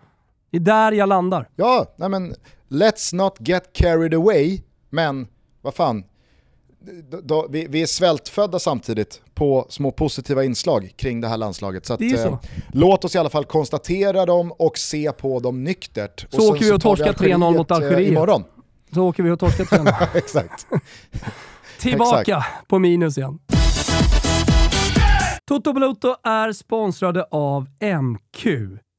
Det är där jag landar. Ja, nej men let's not get carried away, men vad fan, då, vi, vi, är svältfödda samtidigt på små positiva inslag kring det här landslaget. Så, att, så. Eh, låt oss i alla fall konstatera dem och se på dem nyktert. Så och åker vi och torskar 3-0 mot eh, Algeriet. Imorgon. Så åker vi och torskar 3-0. Exakt. Tillbaka Exakt. på minus igen. Toto Bluto är sponsrade av MQ.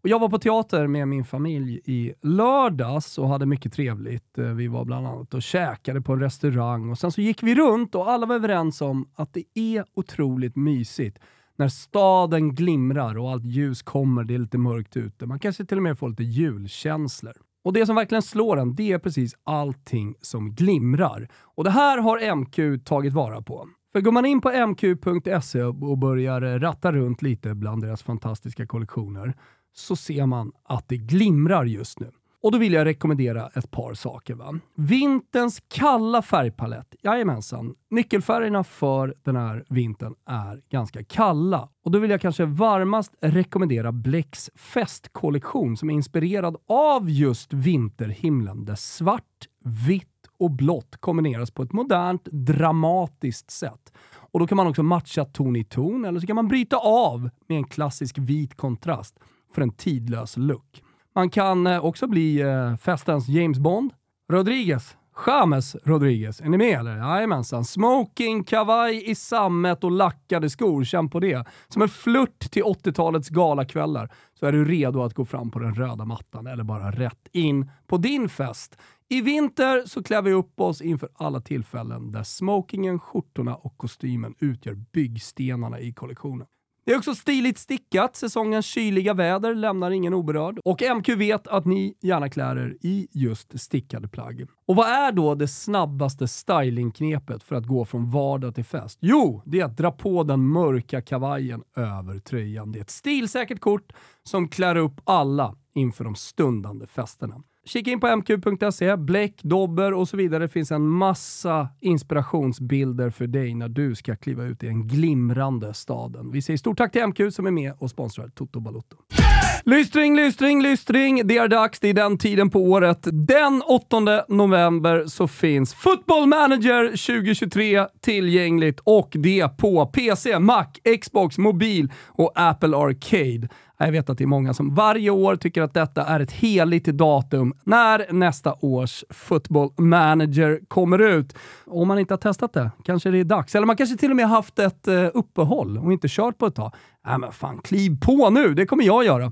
Och jag var på teater med min familj i lördags och hade mycket trevligt. Eh, vi var bland annat och käkade på en restaurang och sen så gick vi runt och alla var överens om att det är otroligt mysigt när staden glimrar och allt ljus kommer, det är lite mörkt ute. Man kanske till och med får lite julkänslor. Och det som verkligen slår en, det är precis allting som glimrar. Och det här har MQ tagit vara på. För går man in på mq.se och börjar ratta runt lite bland deras fantastiska kollektioner så ser man att det glimrar just nu. Och då vill jag rekommendera ett par saker. Va? Vinterns kalla färgpalett. Jajamensan. Nyckelfärgerna för den här vintern är ganska kalla. Och då vill jag kanske varmast rekommendera Blecks festkollektion som är inspirerad av just vinterhimlen där svart, vitt och blått kombineras på ett modernt, dramatiskt sätt. Och Då kan man också matcha ton i ton eller så kan man bryta av med en klassisk vit kontrast för en tidlös look. Man kan eh, också bli eh, festens James Bond. Rodriguez, James Rodriguez, är ni med eller? Jajamensan. Smoking, kavaj i sammet och lackade skor, känn på det. Som en flört till 80-talets galakvällar så är du redo att gå fram på den röda mattan eller bara rätt in på din fest. I vinter så klär vi upp oss inför alla tillfällen där smokingen, skjortorna och kostymen utgör byggstenarna i kollektionen. Det är också stiligt stickat. Säsongens kyliga väder lämnar ingen oberörd. Och MQ vet att ni gärna klär er i just stickade plagg. Och vad är då det snabbaste stylingknepet för att gå från vardag till fest? Jo, det är att dra på den mörka kavajen över tröjan. Det är ett stilsäkert kort som klär upp alla inför de stundande festerna. Kika in på mq.se, bläck, dobber och så vidare. Det finns en massa inspirationsbilder för dig när du ska kliva ut i den glimrande staden. Vi säger stort tack till MQ som är med och sponsrar Toto Balotto. Lystring, lystring, lystring. Det är dags. Det är den tiden på året. Den 8 november så finns Football Manager 2023 tillgängligt och det på PC, Mac, Xbox, mobil och Apple Arcade. Jag vet att det är många som varje år tycker att detta är ett heligt datum när nästa års football manager kommer ut. Om man inte har testat det, kanske det är dags. Eller man kanske till och med haft ett eh, uppehåll och inte kört på ett tag. Nej men fan, kliv på nu! Det kommer jag göra.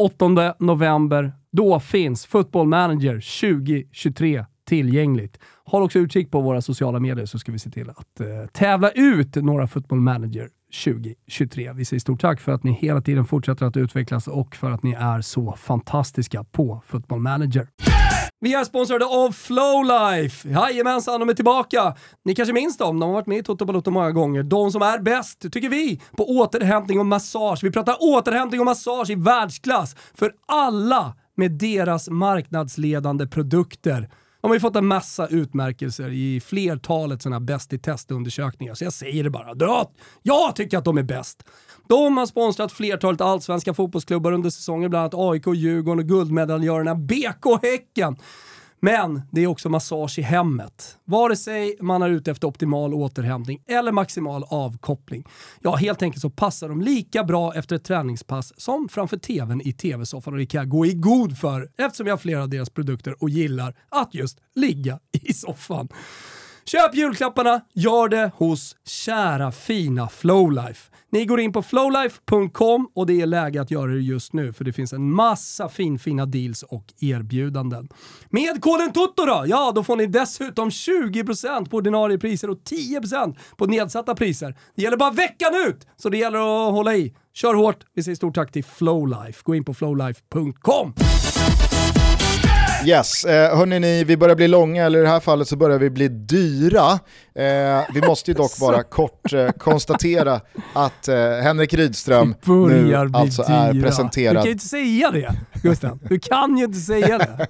8 november. Då finns Football Manager 2023 tillgängligt. Håll också utkik på våra sociala medier så ska vi se till att eh, tävla ut några Football Manager 2023. Vi säger stort tack för att ni hela tiden fortsätter att utvecklas och för att ni är så fantastiska på Football Manager. Vi är sponsrade av Flowlife. Jajamensan, de är tillbaka. Ni kanske minns dem, de har varit med i Toto Balotto många gånger. De som är bäst, tycker vi, på återhämtning och massage. Vi pratar återhämtning och massage i världsklass för alla med deras marknadsledande produkter. De har ju fått en massa utmärkelser i flertalet sådana bäst i testundersökningar, så jag säger det bara. Jag tycker att de är bäst. De har sponsrat flertalet allsvenska fotbollsklubbar under säsongen, bland annat AIK, Djurgården och guldmedaljörerna BK Häcken. Men det är också massage i hemmet. Vare sig man är ute efter optimal återhämtning eller maximal avkoppling. Ja, helt enkelt så passar de lika bra efter ett träningspass som framför tvn i tv-soffan och det kan jag gå i god för eftersom jag har flera av deras produkter och gillar att just ligga i soffan. Köp julklapparna, gör det hos kära fina Flowlife. Ni går in på flowlife.com och det är läge att göra det just nu för det finns en massa finfina deals och erbjudanden. Med koden TOTO då, ja då får ni dessutom 20% på ordinarie priser och 10% på nedsatta priser. Det gäller bara veckan ut, så det gäller att hålla i. Kör hårt, vi säger stort tack till Flowlife. Gå in på flowlife.com. Yes, eh, hörni vi börjar bli långa, eller i det här fallet så börjar vi bli dyra. Eh, vi måste ju dock bara kort eh, konstatera att eh, Henrik Rydström nu alltså dyra. är presenterad. Du kan ju inte säga det, Gusten. Du kan ju inte säga det.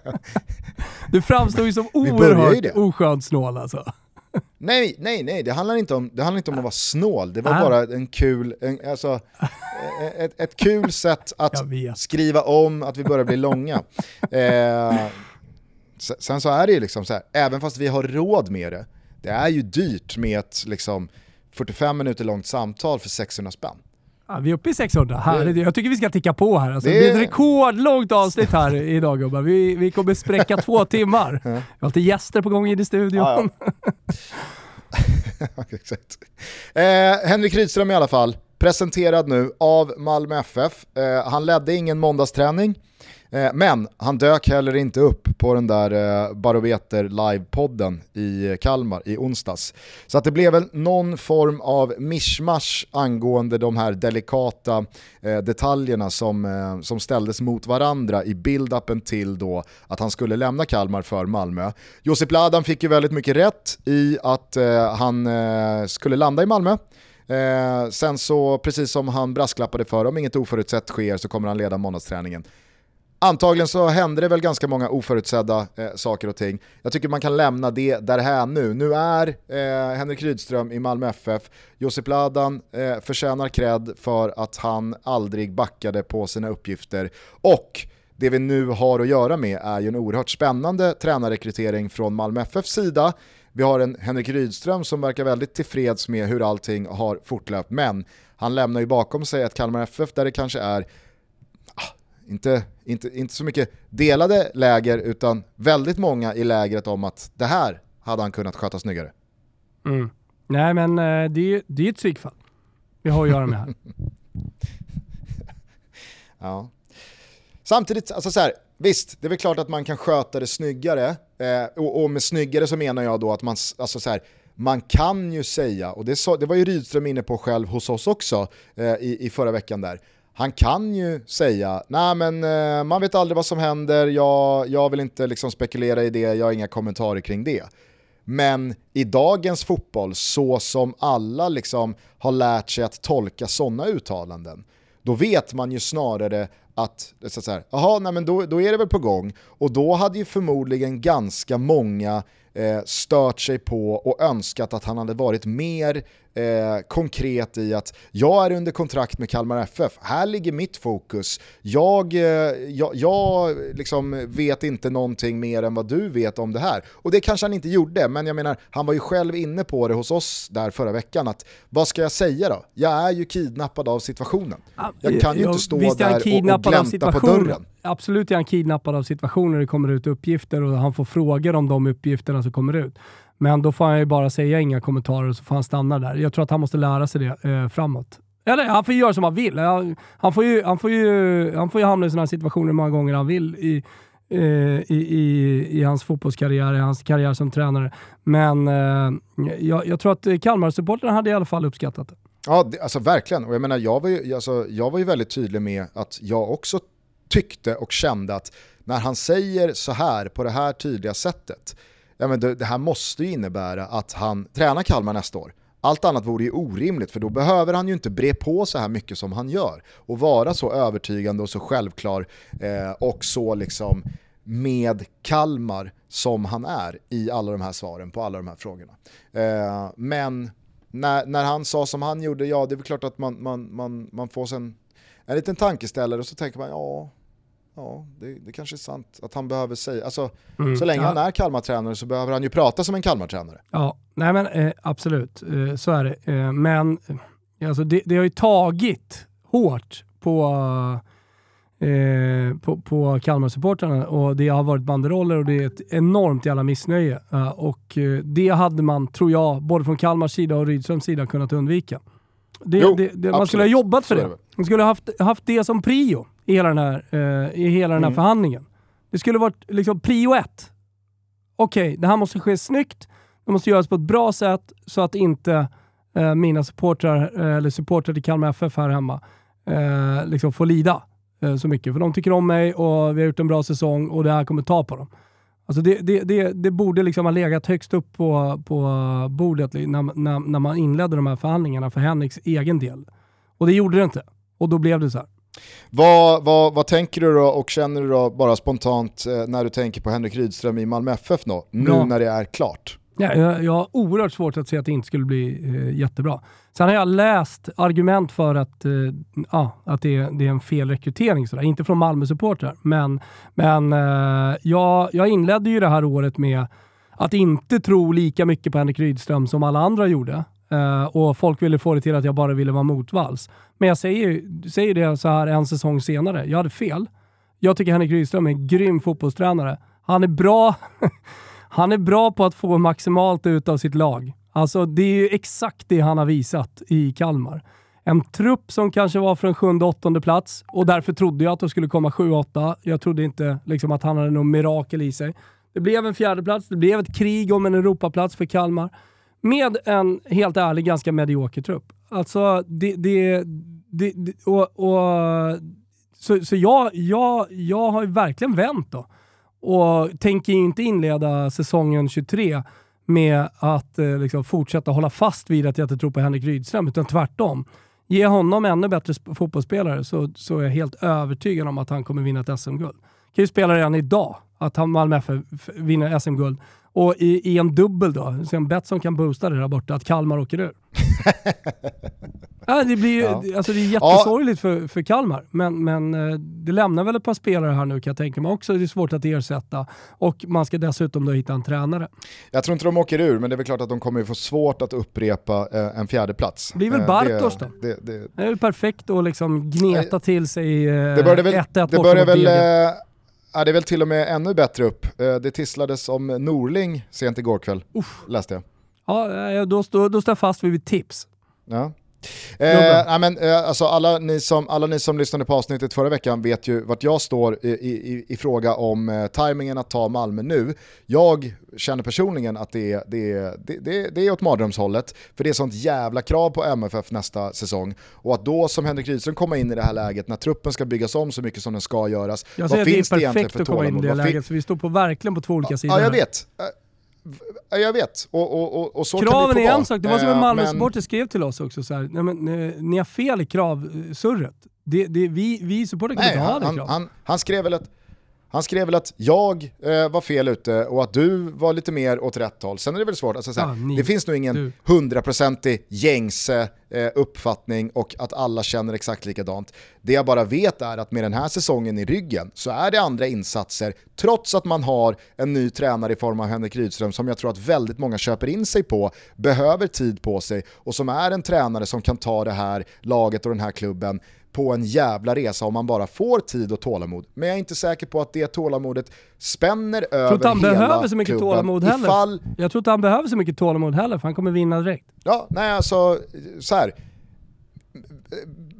Du framstår ju som oerhört oskönt snål alltså. Nej, nej, nej, det handlar inte om, det handlar inte om att vara snål. Det var ah. bara en kul, en, alltså, ett, ett kul sätt att skriva om att vi börjar bli långa. Eh, sen så är det ju liksom så här, även fast vi har råd med det, det är ju dyrt med ett liksom 45 minuter långt samtal för 600 spänn. Ja, vi är uppe i 600. Här. Jag tycker vi ska ticka på här. Alltså, det... det blir ett rekordlångt avsnitt här idag gubbar. Vi, vi kommer spräcka två timmar. Vi har lite gäster på gång i studion. Ja, ja. Exakt. Eh, Henrik Rydström i alla fall, presenterad nu av Malmö FF. Eh, han ledde ingen måndagsträning. Eh, men han dök heller inte upp på den där eh, Barometer live-podden i Kalmar i onsdags. Så att det blev väl någon form av mischmasch angående de här delikata eh, detaljerna som, som ställdes mot varandra i build-upen till då att han skulle lämna Kalmar för Malmö. Josip Ladan fick ju väldigt mycket rätt i att han skulle landa i Malmö. Sen så, precis som han brasklappade för, om inget oförutsett sker så kommer han leda måndagsträningen. Antagligen så hände det väl ganska många oförutsedda eh, saker och ting. Jag tycker man kan lämna det därhän nu. Nu är eh, Henrik Rydström i Malmö FF, Josip Ladan eh, förtjänar cred för att han aldrig backade på sina uppgifter och det vi nu har att göra med är ju en oerhört spännande tränarrekrytering från Malmö FFs sida. Vi har en Henrik Rydström som verkar väldigt tillfreds med hur allting har fortlöpt, men han lämnar ju bakom sig ett Kalmar FF där det kanske är inte, inte, inte så mycket delade läger utan väldigt många i lägret om att det här hade han kunnat sköta snyggare. Mm. Nej men eh, det är, det är ett psykfall vi har att göra med här. ja. Samtidigt, alltså så här, visst, det är väl klart att man kan sköta det snyggare. Eh, och, och, med snyggare så menar jag då att man, alltså så här, man kan ju säga, och det, så, det var ju Rydström inne på själv hos oss också eh, i, i förra veckan där, han kan ju säga, nej men eh, man vet aldrig vad som händer, jag, jag vill inte liksom spekulera i det, jag har inga kommentarer kring det. Men i dagens fotboll, så som alla liksom har lärt sig att tolka sådana uttalanden, då vet man ju snarare att, så här, jaha, nej men då, då är det väl på gång. Och då hade ju förmodligen ganska många eh, stört sig på och önskat att han hade varit mer eh, konkret i att jag är under kontrakt med Kalmar FF, här ligger mitt fokus. Jag, eh, jag, jag liksom vet inte någonting mer än vad du vet om det här. Och det kanske han inte gjorde, men jag menar, han var ju själv inne på det hos oss där förra veckan, att vad ska jag säga då? Jag är ju kidnappad av situationen. Jag kan ju inte stå där och, och glänta på dörren. Absolut är han kidnappad av situationen när det kommer ut uppgifter och han får frågor om de uppgifterna som kommer ut. Men då får han ju bara säga inga kommentarer så får han stanna där. Jag tror att han måste lära sig det eh, framåt. Eller han får ju göra som han vill. Han får ju, han får ju, han får ju hamna i sådana situationer många gånger han vill i, eh, i, i, i hans fotbollskarriär, i hans karriär som tränare. Men eh, jag, jag, tror att Kalmar-supportrarna hade i alla fall uppskattat det. Ja, det, alltså verkligen. Och jag menar, jag var, ju, alltså, jag var ju väldigt tydlig med att jag också tyckte och kände att när han säger så här på det här tydliga sättet, ja, men det, det här måste ju innebära att han tränar Kalmar nästa år. Allt annat vore ju orimligt för då behöver han ju inte bre på så här mycket som han gör och vara så övertygande och så självklar eh, och så liksom med Kalmar som han är i alla de här svaren på alla de här frågorna. Eh, men när, när han sa som han gjorde, ja det är väl klart att man, man, man, man får sen en liten tankeställare och så tänker man ja, ja, det, det kanske är sant att han behöver säga, alltså mm, så länge ja. han är Kalmar-tränare så behöver han ju prata som en Kalmar-tränare. Ja, nej men eh, absolut, eh, så är det. Eh, men eh, alltså det, det, har ju tagit hårt på, eh, på, på Kalmar-supportrarna och det har varit banderoller och det är ett enormt jävla missnöje. Eh, och det hade man, tror jag, både från Kalmars sida och Rydströms sida kunnat undvika. Det, jo, det, man skulle ha jobbat för det. Man skulle ha haft, haft det som prio i hela den här, eh, i hela den här mm. förhandlingen. Det skulle varit liksom prio ett. Okej, okay, det här måste ske snyggt. Det måste göras på ett bra sätt så att inte eh, mina supportrar, eh, eller supportrar till Kalmar FF här hemma, eh, liksom får lida eh, så mycket. För de tycker om mig och vi har gjort en bra säsong och det här kommer ta på dem. Alltså det, det, det, det borde liksom ha legat högst upp på, på bordet när, när, när man inledde de här förhandlingarna för Henriks egen del. Och det gjorde det inte. Och då blev det så här. Vad, vad, vad tänker du då och känner du då bara spontant eh, när du tänker på Henrik Rydström i Malmö FF då, nu ja. när det är klart? Ja, jag, jag har oerhört svårt att se att det inte skulle bli eh, jättebra. Sen har jag läst argument för att, eh, ja, att det, det, är en felrekrytering, sådär. inte från Malmö-supportrar. Men, men eh, jag, jag inledde ju det här året med att inte tro lika mycket på Henrik Rydström som alla andra gjorde. Uh, och folk ville få det till att jag bara ville vara motvalls. Men jag säger, säger det så här en säsong senare. Jag hade fel. Jag tycker Henrik Rydström är en grym fotbollstränare. Han är bra, han är bra på att få maximalt ut av sitt lag. Alltså det är ju exakt det han har visat i Kalmar. en trupp som kanske var från sjunde, åttonde plats och därför trodde jag att de skulle komma sju, åtta. Jag trodde inte liksom, att han hade någon mirakel i sig. Det blev en fjärde plats. det blev ett krig om en Europaplats för Kalmar. Med en, helt ärlig, ganska medioker trupp. Alltså, det... det, det, det och, och, så så jag, jag, jag har verkligen vänt då. Och tänker inte inleda säsongen 23 med att eh, liksom, fortsätta hålla fast vid att jag inte tror på Henrik Rydström, utan tvärtom. Ge honom ännu bättre fotbollsspelare så, så är jag helt övertygad om att han kommer vinna ett SM-guld. Kan ju spela redan idag, att han Malmö FF vinner SM-guld. Och i, i, en dubbel då, så en Betsson kan boosta det där borta, att Kalmar åker ur. ja, det, blir ju, ja. alltså det är jättesorgligt ja. för, för Kalmar, men, men eh, det lämnar väl ett par spelare här nu kan jag tänka mig också. Det är svårt att ersätta och man ska dessutom då hitta en tränare. Jag tror inte de åker ur, men det är väl klart att de kommer få svårt att upprepa eh, en fjärde plats. Det blir väl eh, Bartos då? Det, det, det, är väl perfekt att liksom gneta till sig 1-1 eh, det väl, det börjar väl, eh, Ja, det är väl till och med ännu bättre upp. Eh, det tisslades om Norling sent igår kväll, Uff. läste jag. Ja, då, då, då står jag fast vid mitt tips. Ja. Eh, men, eh, alltså alla, ni som, alla ni som lyssnade på avsnittet förra veckan vet ju vart jag står i, i, i fråga om eh, tajmingen att ta Malmö nu. Jag känner personligen att det, det, det, det, det är åt mardrömshållet, för det är sånt jävla krav på MFF nästa säsong. Och att då som Henrik Rydström komma in i det här läget när truppen ska byggas om så mycket som den ska göras. Jag säger att det är perfekt att komma in i det läget, så vi står på verkligen på två olika sidor. Ja, jag vet. Jag vet, och, och, och, och så Kraven kan det är en sak, det var som en eh, Malmö-supporter men... skrev till oss också, så här, nej, men, ni har fel i kravsurret. Det, det, vi, vi supportrar kan inte ha det kravet. Han, han skrev väl att han skrev väl att jag eh, var fel ute och att du var lite mer åt rätt håll. Sen är det väl svårt, alltså, såhär, ja, det finns nog ingen hundraprocentig gängse eh, uppfattning och att alla känner exakt likadant. Det jag bara vet är att med den här säsongen i ryggen så är det andra insatser, trots att man har en ny tränare i form av Henrik Rydström som jag tror att väldigt många köper in sig på, behöver tid på sig och som är en tränare som kan ta det här laget och den här klubben på en jävla resa om man bara får tid och tålamod. Men jag är inte säker på att det tålamodet spänner över hela klubben. Jag tror inte han behöver så mycket tålamod heller. Ifall... Jag tror inte han behöver så mycket tålamod heller, för han kommer vinna direkt. Ja, nej alltså, så här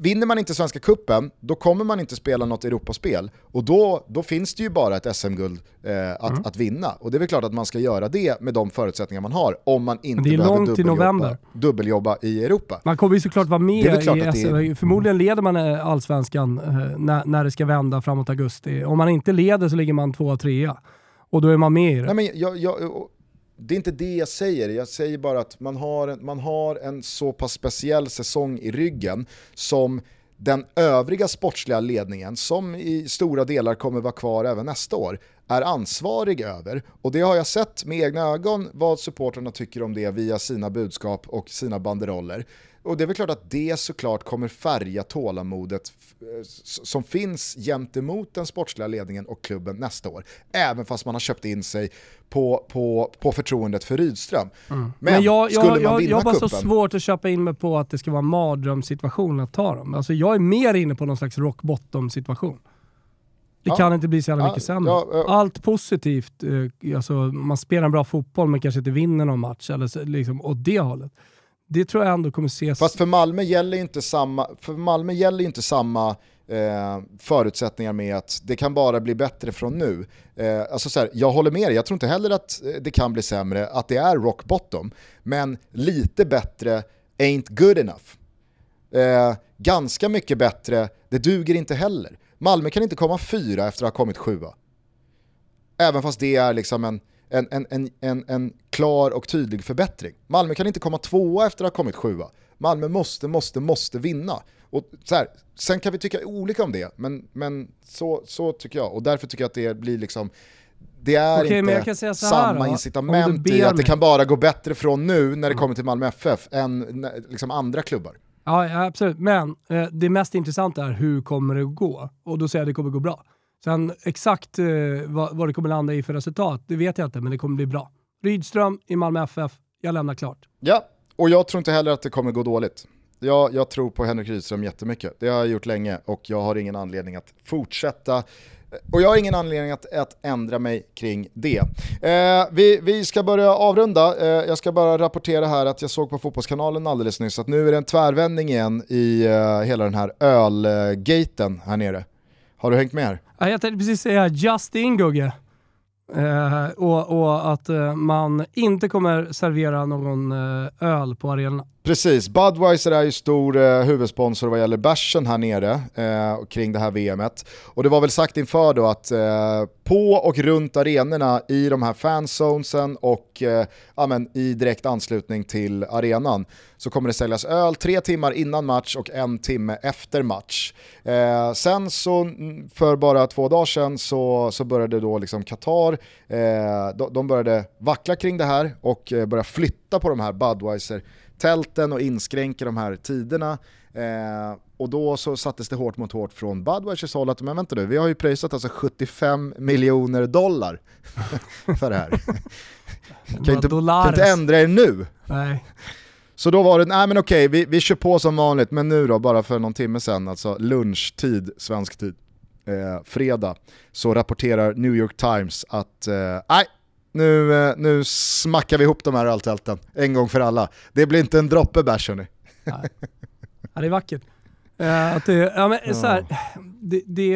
vinner man inte Svenska Kuppen då kommer man inte spela något Europaspel. Och då, då finns det ju bara ett SM-guld eh, att, mm. att vinna. Och det är väl klart att man ska göra det med de förutsättningar man har, om man inte behöver dubbeljobba, dubbeljobba i Europa. Man kommer ju såklart vara med i SM. Är... Förmodligen leder man eh, allsvenskan eh, när, när det ska vända framåt augusti. Om man inte leder så ligger man tvåa, trea. Och då är man med i det. Nej, men jag, jag, det är inte det jag säger, jag säger bara att man har, en, man har en så pass speciell säsong i ryggen som den övriga sportsliga ledningen, som i stora delar kommer vara kvar även nästa år, är ansvarig över. Och det har jag sett med egna ögon vad supportrarna tycker om det via sina budskap och sina banderoller. Och det är väl klart att det såklart kommer färga tålamodet eh, som finns gentemot den sportsliga ledningen och klubben nästa år. Även fast man har köpt in sig på, på, på förtroendet för Rydström. Mm. Men, Men jag, skulle jag, man vinna Jag har bara så svårt att köpa in mig på att det ska vara en mardrömssituation att ta dem. Alltså jag är mer inne på någon slags rock bottom situation. Det ja. kan inte bli så jävla mycket sämre. Ja, ja. Allt positivt, eh, alltså man spelar en bra fotboll men kanske inte vinner någon match, eller liksom åt det hållet det tror jag ändå kommer ses... Fast för Malmö gäller inte samma, för Malmö gäller inte samma eh, förutsättningar med att det kan bara bli bättre från nu. Eh, alltså så här, jag håller med dig, jag tror inte heller att eh, det kan bli sämre, att det är rock bottom. Men lite bättre ain't good enough. Eh, ganska mycket bättre, det duger inte heller. Malmö kan inte komma fyra efter att ha kommit sjua. Även fast det är liksom en en, en, en, en, en klar och tydlig förbättring. Malmö kan inte komma tvåa efter att ha kommit sjua. Malmö måste, måste, måste vinna. Och så här, sen kan vi tycka olika om det, men, men så, så tycker jag. Och därför tycker jag att det blir liksom det är okay, inte samma då, incitament i att det kan bara gå bättre från nu när det mm. kommer till Malmö FF än liksom andra klubbar. Ja, absolut. Men eh, det mest intressanta är hur kommer det att gå? Och då säger jag att det kommer gå bra. Sen exakt eh, vad, vad, det kommer landa i för resultat, det vet jag inte, men det kommer bli bra. Rydström i Malmö FF, jag lämnar klart. Ja, och jag tror inte heller att det kommer gå dåligt. Jag, jag tror på Henrik Rydström jättemycket. Det har jag gjort länge och jag har ingen anledning att fortsätta eh, Och jag har ingen anledning att, att ändra mig kring det. Eh, vi, vi ska börja avrunda. Eh, jag ska bara rapportera här att jag såg på Fotbollskanalen alldeles nyss att nu är det en tvärvändning igen i eh, hela den här ölgaten här nere. Har du hängt med här? Jag tänkte precis säga just in Gugge. Eh, och, och, att eh, man inte kommer servera någon eh, öl på arenan. Precis, Budweiser är ju stor eh, huvudsponsor vad gäller bärsen här nere eh, kring det här VMet. Och det var väl sagt inför då att eh, på och runt arenorna i de här fanzonesen och eh, ja, i direkt anslutning till arenan så kommer det säljas öl tre timmar innan match och en timme efter match. Eh, sen så för bara två dagar sedan så, så började då liksom Qatar, eh, de, de började vackla kring det här och eh, börja flytta på de här Budweiser tälten och inskränker de här tiderna. Eh, och då så sattes det hårt mot hårt från Budweisers håll att men vänta nu, vi har ju pröjsat alltså 75 miljoner dollar för det här. kan inte, kan inte ändra er nu. Nej. Så då var det, nej men okej, vi, vi kör på som vanligt, men nu då, bara för någon timme sedan, alltså lunchtid, svensk tid, eh, fredag, så rapporterar New York Times att, eh, nej, nu, eh, nu smackar vi ihop de här öltälten en gång för alla. Det blir inte en droppe bärs hörni. Ja, det är vackert. Uh, att det, ja, men, ja. Så här, det, det,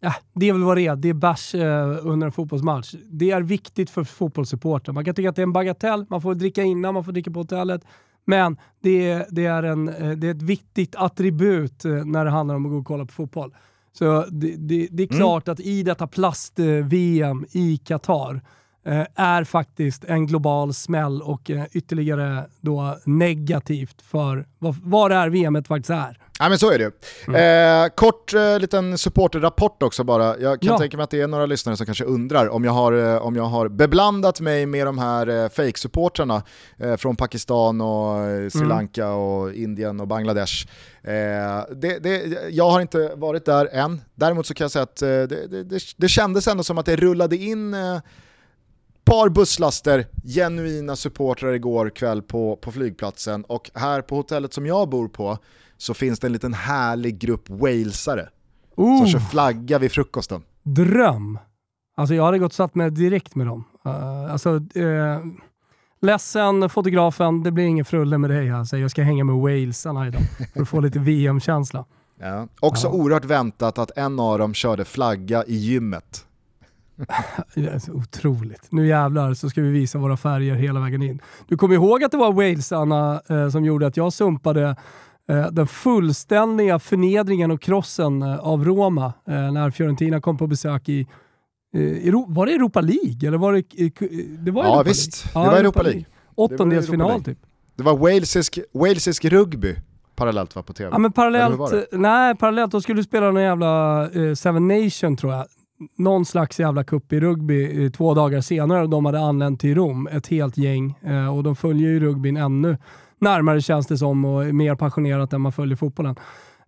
ja, det är väl vad det är. Det är bärs uh, under en fotbollsmatch. Det är viktigt för fotbollssupportrar. Man kan tycka att det är en bagatell, man får dricka innan, man får dricka på hotellet. Men det, det, är, en, det är ett viktigt attribut när det handlar om att gå och kolla på fotboll. Så det, det, det är mm. klart mm. att i detta plast-VM i Qatar Eh, är faktiskt en global smäll och eh, ytterligare då negativt för vad, vad det här VMet faktiskt är. Ja men så är det mm. eh, Kort eh, liten supporterrapport också bara. Jag kan ja. tänka mig att det är några lyssnare som kanske undrar om jag har, eh, om jag har beblandat mig med de här eh, fake-supportrarna eh, från Pakistan och eh, Sri mm. Lanka mm. och Indien och Bangladesh. Eh, det, det, jag har inte varit där än. Däremot så kan jag säga att det, det, det, kändes ändå som att det rullade in par busslaster genuina supportrar igår kväll på, på flygplatsen och här på hotellet som jag bor på så finns det en liten härlig grupp walesare uh. som kör flagga vid frukosten. Dröm! Alltså jag hade gått och satt mig direkt med dem. Uh, alltså, uh, ledsen fotografen, det blir ingen frulle med dig. Alltså. Jag ska hänga med walesarna idag för att få lite VM-känsla. Ja. Också ja. oerhört väntat att en av dem körde flagga i gymmet. otroligt. Nu jävlar så ska vi visa våra färger hela vägen in. Du kommer ihåg att det var walesarna eh, som gjorde att jag sumpade eh, den fullständiga förnedringen och krossen eh, av Roma eh, när Fiorentina kom på besök i eh, var det Europa League? Eller var det, det var ja Europa visst, League. det var Europa League. Åttondelsfinal typ. Det var walesisk, walesisk rugby parallellt var på tv. Ja men parallellt, nej parallellt, då skulle du spela någon jävla eh, Seven Nation tror jag någon slags jävla kupp i rugby eh, två dagar senare och de hade anlänt till Rom, ett helt gäng. Eh, och de följer ju rugbyn ännu närmare känns det som och är mer passionerat än man följer fotbollen.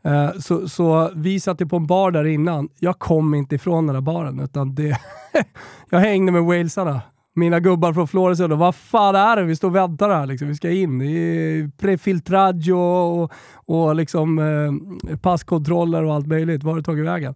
Eh, så, så vi satt på en bar där innan. Jag kom inte ifrån den där baren utan det jag hängde med walesarna. Mina gubbar från Flores och vad fan är det? Vi står och väntar här liksom. Vi ska in. Det är prefiltraggio och, och liksom, eh, passkontroller och allt möjligt. Var har du tagit vägen?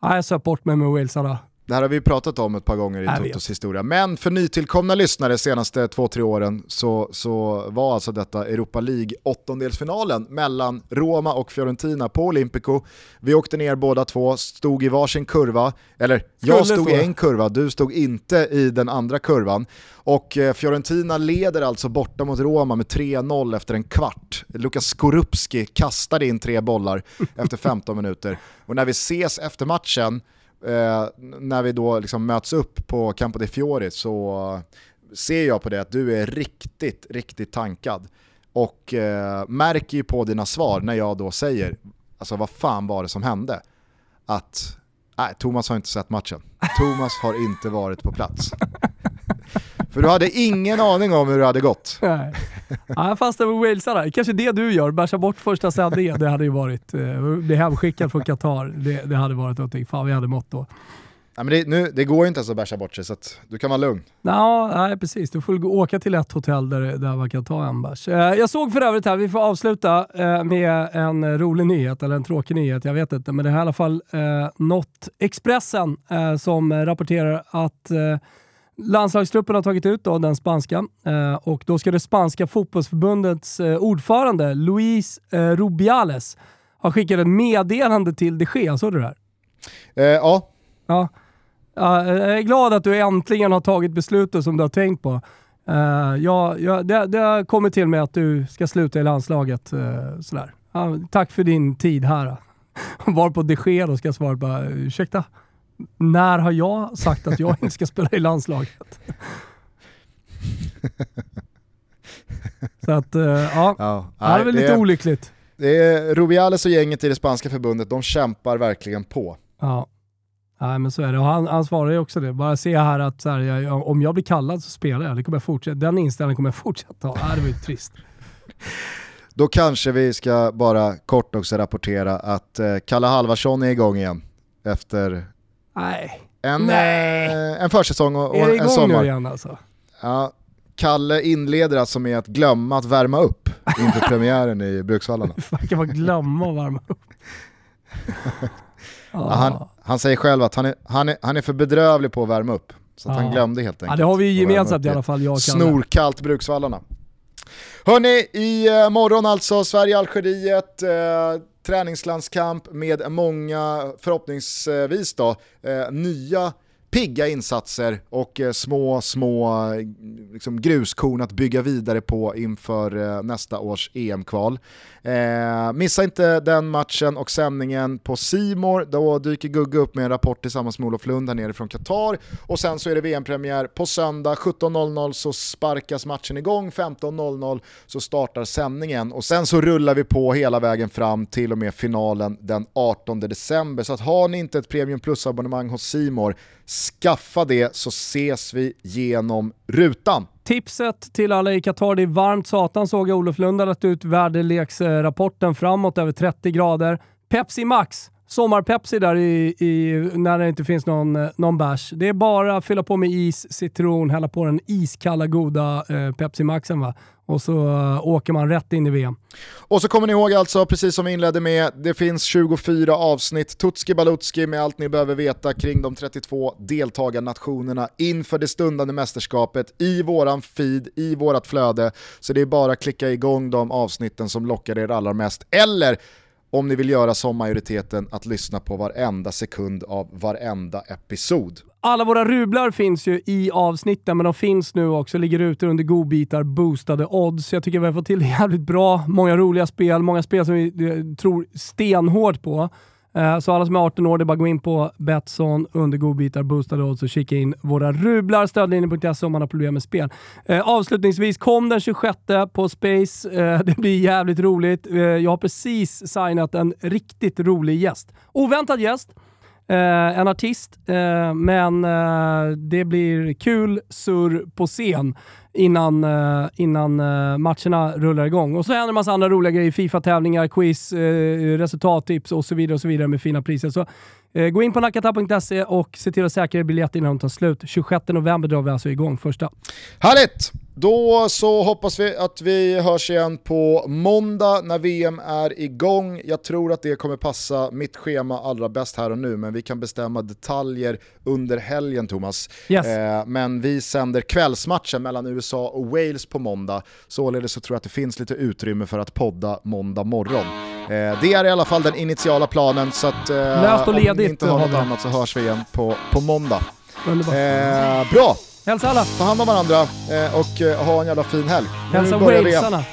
Jag söp bort mig med walesarna. Det här har vi pratat om ett par gånger i Totos historia. Men för nytillkomna lyssnare de senaste två, tre åren så, så var alltså detta Europa League åttondelsfinalen mellan Roma och Fiorentina på Olympico. Vi åkte ner båda två, stod i varsin kurva, eller Skulle jag stod få. i en kurva, du stod inte i den andra kurvan. Och eh, Fiorentina leder alltså borta mot Roma med 3-0 efter en kvart. Lukas Skorupski kastade in tre bollar efter 15 minuter. Och när vi ses efter matchen eh, när vi då liksom möts upp på Campo de Fiori så ser jag på det att du är riktigt, riktigt tankad. Och eh, märker ju på dina svar när jag då säger, alltså vad fan var det som hände? Att, nej, Thomas har inte sett matchen. Thomas har inte varit på plats. För du hade ingen aning om hur det hade gått. Nej. Ja, jag fastnade med walesarna. Kanske det du gör, bärsa bort första sändningen. Det hade ju varit, eh, bli hemskickad från Qatar. Det, det hade varit någonting. Fan vi hade mått då. Ja, men det, nu, det går ju inte ens att bärsa bort sig så att du kan vara lugn. Nå, nej, precis. Du får åka till ett hotell där, där man kan ta en bärs. Eh, jag såg för övrigt här, vi får avsluta eh, med en rolig nyhet, eller en tråkig nyhet, jag vet inte. Men det är i alla fall eh, något Expressen eh, som rapporterar att eh, landslagstruppen har tagit ut då, den spanska eh, och då ska det spanska fotbollsförbundets eh, ordförande Luis eh, Rubiales ha skickat ett meddelande till de Gea. Såg du det här? Eh, ja. Ja. Ja, jag är glad att du äntligen har tagit beslutet som du har tänkt på. Ja, det, det har kommit till mig att du ska sluta i landslaget. Sådär. Tack för din tid här. Var på de Gea ska jag svara bara, ursäkta? När har jag sagt att jag inte ska spela i landslaget? Så att, uh, ja, ja det är väl lite det, olyckligt. Det är Rubiales och gänget i det spanska förbundet, de kämpar verkligen på. Ja. Nej men så är det. Och han, han svarar ju också det. Bara se här att så här, jag, om jag blir kallad så spelar jag. Det kommer jag fortsätta. Den inställningen kommer jag fortsätta ha. Nej, det var ju trist. Då kanske vi ska bara kort också rapportera att eh, Kalle Halvarsson är igång igen efter Nej. En, Nej. Eh, en försäsong och, och är det en sommar. Nu igen alltså? Ja, Kalle inleder alltså med att glömma att värma upp inför premiären i Bruksvallarna. Hur kan man glömma att värma upp? Ja, han, han säger själv att han är, han, är, han är för bedrövlig på att värma upp. Så ja. han glömde helt enkelt. Ja, det har vi ju gemensamt i alla fall, jag och Snorkallt Bruksvallarna. Hörni, i eh, morgon alltså, Sverige-Algeriet, eh, träningslandskamp med många, förhoppningsvis då, eh, nya pigga insatser och eh, små, små liksom, gruskorn att bygga vidare på inför eh, nästa års EM-kval. Eh, missa inte den matchen och sändningen på Simor. Då dyker Gugge upp med en rapport tillsammans med Olof Lund här nere från Qatar. Och sen så är det VM-premiär på söndag. 17.00 så sparkas matchen igång, 15.00 så startar sändningen. Och sen så rullar vi på hela vägen fram till och med finalen den 18 december. Så att har ni inte ett Premium Plus-abonnemang hos Simor skaffa det så ses vi genom rutan. Tipset till alla i Qatar, det är varmt satan såg jag Olof Lund lagt ut väderleksrapporten framåt över 30 grader. Pepsi Max, sommar-Pepsi där i, i, när det inte finns någon, eh, någon bärs. Det är bara att fylla på med is, citron, hälla på den iskalla goda eh, Pepsi Maxen va och så uh, åker man rätt in i VM. Och så kommer ni ihåg alltså, precis som vi inledde med, det finns 24 avsnitt, Tutski Balutski med allt ni behöver veta kring de 32 deltagarnationerna inför det stundande mästerskapet i våran feed, i vårat flöde. Så det är bara att klicka igång de avsnitten som lockar er allra mest. Eller om ni vill göra som majoriteten, att lyssna på varenda sekund av varenda episod. Alla våra rublar finns ju i avsnitten, men de finns nu också, ligger ute under godbitar, boostade odds. Jag tycker vi har fått till jävligt bra, många roliga spel, många spel som vi eh, tror stenhårt på. Eh, så alla som är 18 år, det är bara att gå in på Betsson under godbitar, boostade odds och kika in våra rublar. Stödlinjen.se om man har problem med spel. Eh, avslutningsvis, kom den 26 på Space. Eh, det blir jävligt roligt. Eh, jag har precis signat en riktigt rolig gäst. Oväntad gäst. Eh, en artist, eh, men eh, det blir kul surr på scen innan, eh, innan eh, matcherna rullar igång. Och så händer en massa andra roliga grejer. Fifa-tävlingar, quiz, eh, resultattips och så vidare och så vidare med fina priser. Så eh, gå in på nakata.se och se till att säkra er biljett innan de tar slut. 26 november drar vi alltså igång första. Härligt! Då så hoppas vi att vi hörs igen på måndag när VM är igång. Jag tror att det kommer passa mitt schema allra bäst här och nu, men vi kan bestämma detaljer under helgen Thomas. Yes. Eh, men vi sänder kvällsmatchen mellan USA och Wales på måndag, således så tror jag att det finns lite utrymme för att podda måndag morgon. Eh, det är i alla fall den initiala planen, så att eh, om ni inte har något annat så hörs vi igen på, på måndag. Eh, bra! Hälsa alla! Ta hand om varandra eh, och eh, ha en jävla fin helg. Hälsa walesarna.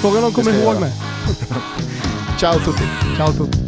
Frågan om de kommer ihåg mig. Ciao tutti. Ciao tutti.